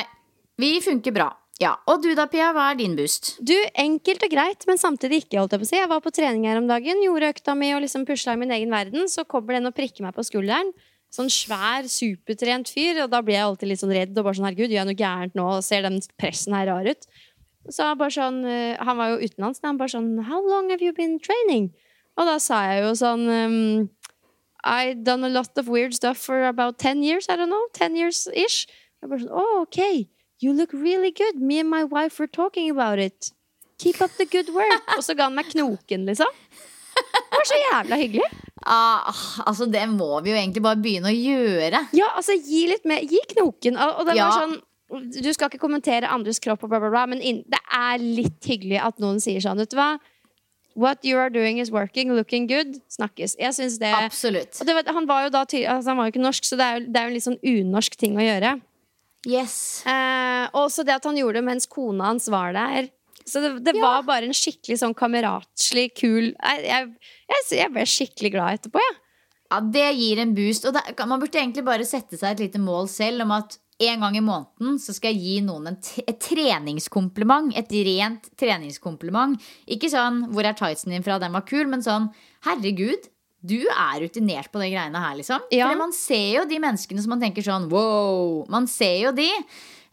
vi funker bra. Ja, Og du da, Pia, hva er din boost? Du, Enkelt og greit, men samtidig ikke. holdt Jeg på å si Jeg var på trening her om dagen, gjorde økta mi og liksom pusla i min egen verden. Så kommer den og prikker meg på skulderen. Sånn svær, supertrent fyr. Og da blir jeg alltid litt sånn redd og bare sånn herregud, gjør jeg noe gærent nå? Ser den pressen her rar ut. Så bare sånn eh, Han var jo utenlands, og han bare sånn How long have you been training? Og da sa jeg jo sånn um, I've done a lot of weird stuff for about 10 years, I don't know. 10 years ish. Jeg bare sånn, oh, ok, you look really good. Me and my wife were talking about it. Keep up the good work. Og så ga han meg knoken, liksom. Det var så jævla hyggelig. Ah, altså, det må vi jo egentlig bare begynne å gjøre. Ja, altså, gi litt mer. Gi knoken. Og det Ja. var sånn Du skal ikke kommentere andres kropp, og bla, bla, bla, men det er litt hyggelig at noen sier sånn, vet du hva? What you are doing is working, looking good. Snakkes. Jeg synes det Absolutt. det Han var jo da altså, Han var jo ikke norsk, så det er jo, det er jo en litt sånn unorsk ting å gjøre. Yes. Eh, og så det at han gjorde det mens kona hans var der. Så det, det var bare en skikkelig sånn kameratslig, kul jeg, jeg, jeg, ble skikkelig glad etterpå, jeg. Ja, Det gir en boost. Og det, man burde egentlig bare sette seg et lite mål selv om at en gang i måneden så skal jeg gi noen et treningskompliment. Et rent treningskompliment. Ikke sånn 'hvor er tightsen din fra', den var kul, men sånn 'herregud'. Du er rutinert på de greiene her, liksom. Ja. Fordi man ser jo de menneskene som man tenker sånn wow. Man ser jo de,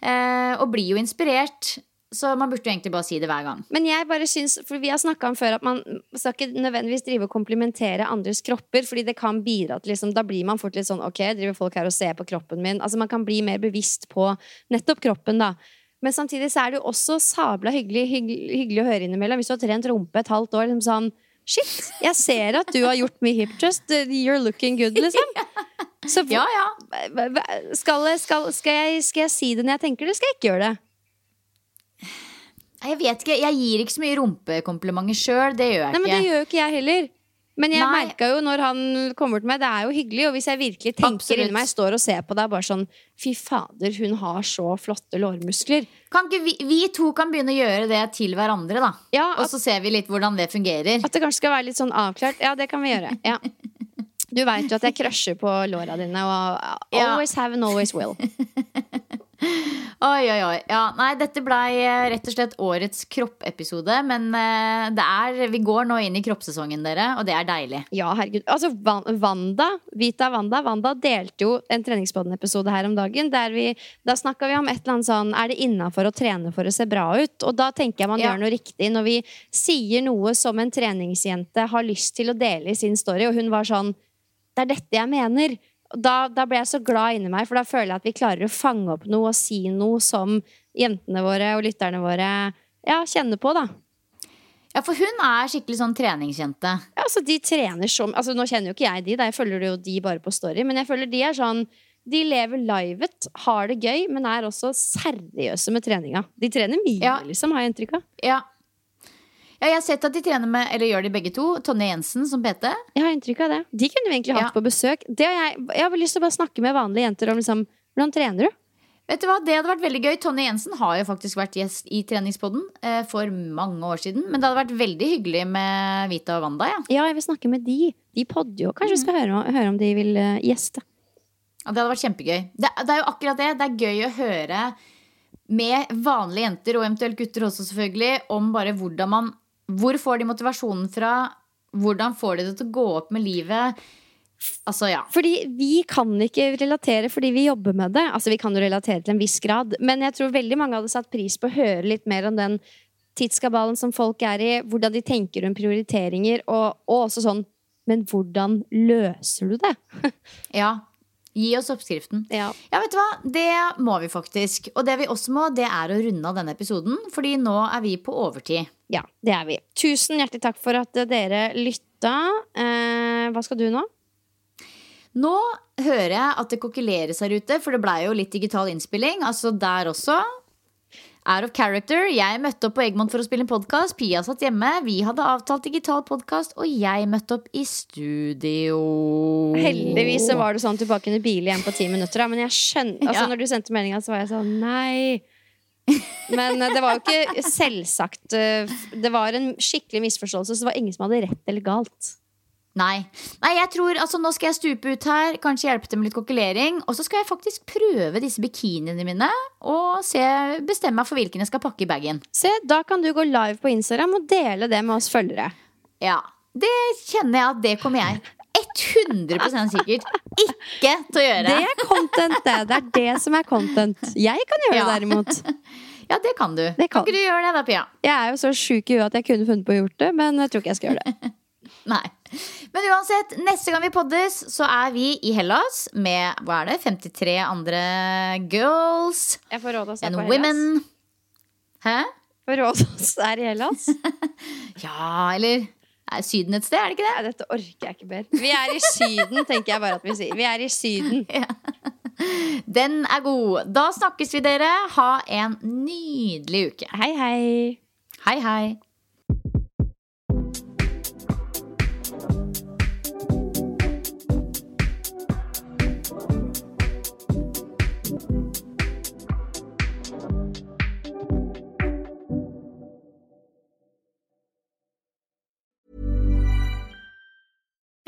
eh, og blir jo inspirert. Så man burde jo egentlig bare si det hver gang. Men jeg bare syns, for vi har snakka om før at man skal ikke nødvendigvis drive og komplimentere andres kropper, fordi det kan bidra til liksom, Da blir man fort litt sånn OK, driver folk her og ser på kroppen min? Altså Man kan bli mer bevisst på nettopp kroppen, da. Men samtidig så er det jo også sabla hyggelig, hyggelig, hyggelig å høre innimellom. Hvis du har trent rumpe et halvt år, liksom sånn Shit, jeg ser at du har gjort mye hip trust. You're looking good, liksom. Så Ja, ja. skal, skal, skal, jeg, skal jeg si det når jeg tenker det, skal jeg ikke gjøre det? Jeg vet ikke, jeg gir ikke så mye rumpekomplimenter sjøl. Det gjør jeg Nei, men det ikke. gjør jo ikke jeg heller. Men jeg merka jo når han kommer til meg, det er jo hyggelig. Og hvis jeg virkelig tenker Absolutt. inni meg, står og ser på deg, bare sånn Fy fader, hun har så flotte lårmuskler. Kan ikke vi, vi to kan begynne å gjøre det til hverandre, da. Ja, Og så ser vi litt hvordan det fungerer. at det kanskje skal være litt sånn avklart. Ja, det kan vi gjøre. Ja. Du veit jo at jeg crusher på låra dine, og Ja. always have and always will. Oi, oi, oi. Ja, nei, dette blei eh, rett og slett årets kroppepisode. Men eh, det er, vi går nå inn i kroppssesongen, dere, og det er deilig. Ja, herregud. Altså, Wanda, Vita Wanda, Wanda delte jo en treningspodden-episode her om dagen. Der vi, da snakka vi om et eller annet sånn Er det innafor å trene for å se bra ut? Og da tenker jeg man Ja. gjør noe riktig når vi sier noe som en treningsjente har lyst til å dele i sin story, og hun var sånn Det er dette jeg mener. Da, da ble jeg så glad inni meg, for da føler jeg at vi klarer å fange opp noe og si noe som jentene våre og lytterne våre ja, kjenner på, da. Ja, for hun er skikkelig sånn treningsjente. Ja, altså de trener som altså Nå kjenner jo ikke jeg de, da jeg følger jo de bare på story, men jeg føler de er sånn De lever livet, har det gøy, men er også seriøse med treninga. De trener mye, Ja. liksom, har jeg inntrykk av. Ja. Ja, jeg har sett at de trener med, eller gjør de begge to, Tonje Jensen som PT. Jeg har inntrykk av det. De kunne vi egentlig hatt Ja. på besøk. Det har jeg, jeg har lyst til å bare snakke med vanlige jenter om liksom Hvordan trener du? Vet du hva, Det hadde vært veldig gøy. Tonje Jensen har jo faktisk vært gjest i Treningspodden eh, for mange år siden. Men det hadde vært veldig hyggelig med Vita og Wanda. Ja. Ja, jeg vil snakke med de. De podder jo. Kanskje vi skal høre, høre om de vil uh, gjeste. Ja, det hadde vært kjempegøy. Det, det er jo akkurat det. Det er gøy å høre med vanlige jenter, og eventuelt gutter også, selvfølgelig, om bare hvordan man Hvor får de motivasjonen fra? Hvordan får de det til å gå opp med livet? Altså, ja. Fordi vi kan ikke relatere fordi vi jobber med det. Altså Vi kan jo relatere til en viss grad, men jeg tror veldig mange hadde satt pris på å høre litt mer om den tidskabalen som folk er i, hvordan de tenker om prioriteringer, og, og også sånn Men hvordan løser du det? ja. Gi oss oppskriften. Ja. Ja, vet du hva? Det må vi faktisk. Og det vi også må, det er å runde av denne episoden. Fordi nå er vi på overtid. ja, det er vi. Tusen hjertelig takk for at dere lytta. Eh, hva skal du nå? Nå hører jeg at det kokkeleres her ute, for det blei jo litt digital innspilling. Altså der også. Out of character. Jeg møtte opp på Egmont for å spille en podkast. Pia satt hjemme. Vi hadde avtalt digital podkast, og jeg møtte opp i studio. Heldigvis så var det sånn at du bare kunne bile igjen på ti minutter. Da. Men jeg skjønner, altså, Ja. når du sendte meldinga, så var jeg sånn nei. Men eh, det var jo ikke selvsagt. eh, Det var en skikkelig misforståelse, så det var ingen som hadde rett eller galt. Nei. Nei, jeg tror, altså Nå skal jeg stupe ut her, kanskje hjelpe til med litt kokkelering. Og så skal jeg faktisk prøve disse bikiniene mine og se, bestemme meg for hvilken jeg skal pakke i bagen. Se, da kan du gå live på Instagram og dele det med oss følgere. Ja, Det kjenner jeg at det kommer jeg 100 sikkert ikke til å gjøre. Det er content, det. Det er det som er content. Jeg kan gjøre Ja. det, derimot. Ja, det kan du. Det kan. kan ikke du gjøre det da, Pia? Jeg er jo så sjuk i huet at jeg kunne funnet på å gjort det, men jeg tror ikke jeg skal gjøre det. Nei. Men uansett, neste gang vi poddes, så er vi i Hellas med hva er det, 53 andre girls Jeg får råd oss and women. Hæ? Får råd oss der i Hellas. Ja, eller Er Syden et sted, er det ikke det? Nei, dette orker jeg ikke mer. Vi er i Syden, tenker jeg bare at vi sier. Vi er i Syden. Den er god. Da snakkes vi, dere. Ha en nydelig uke. Hei, hei. Hei, hei.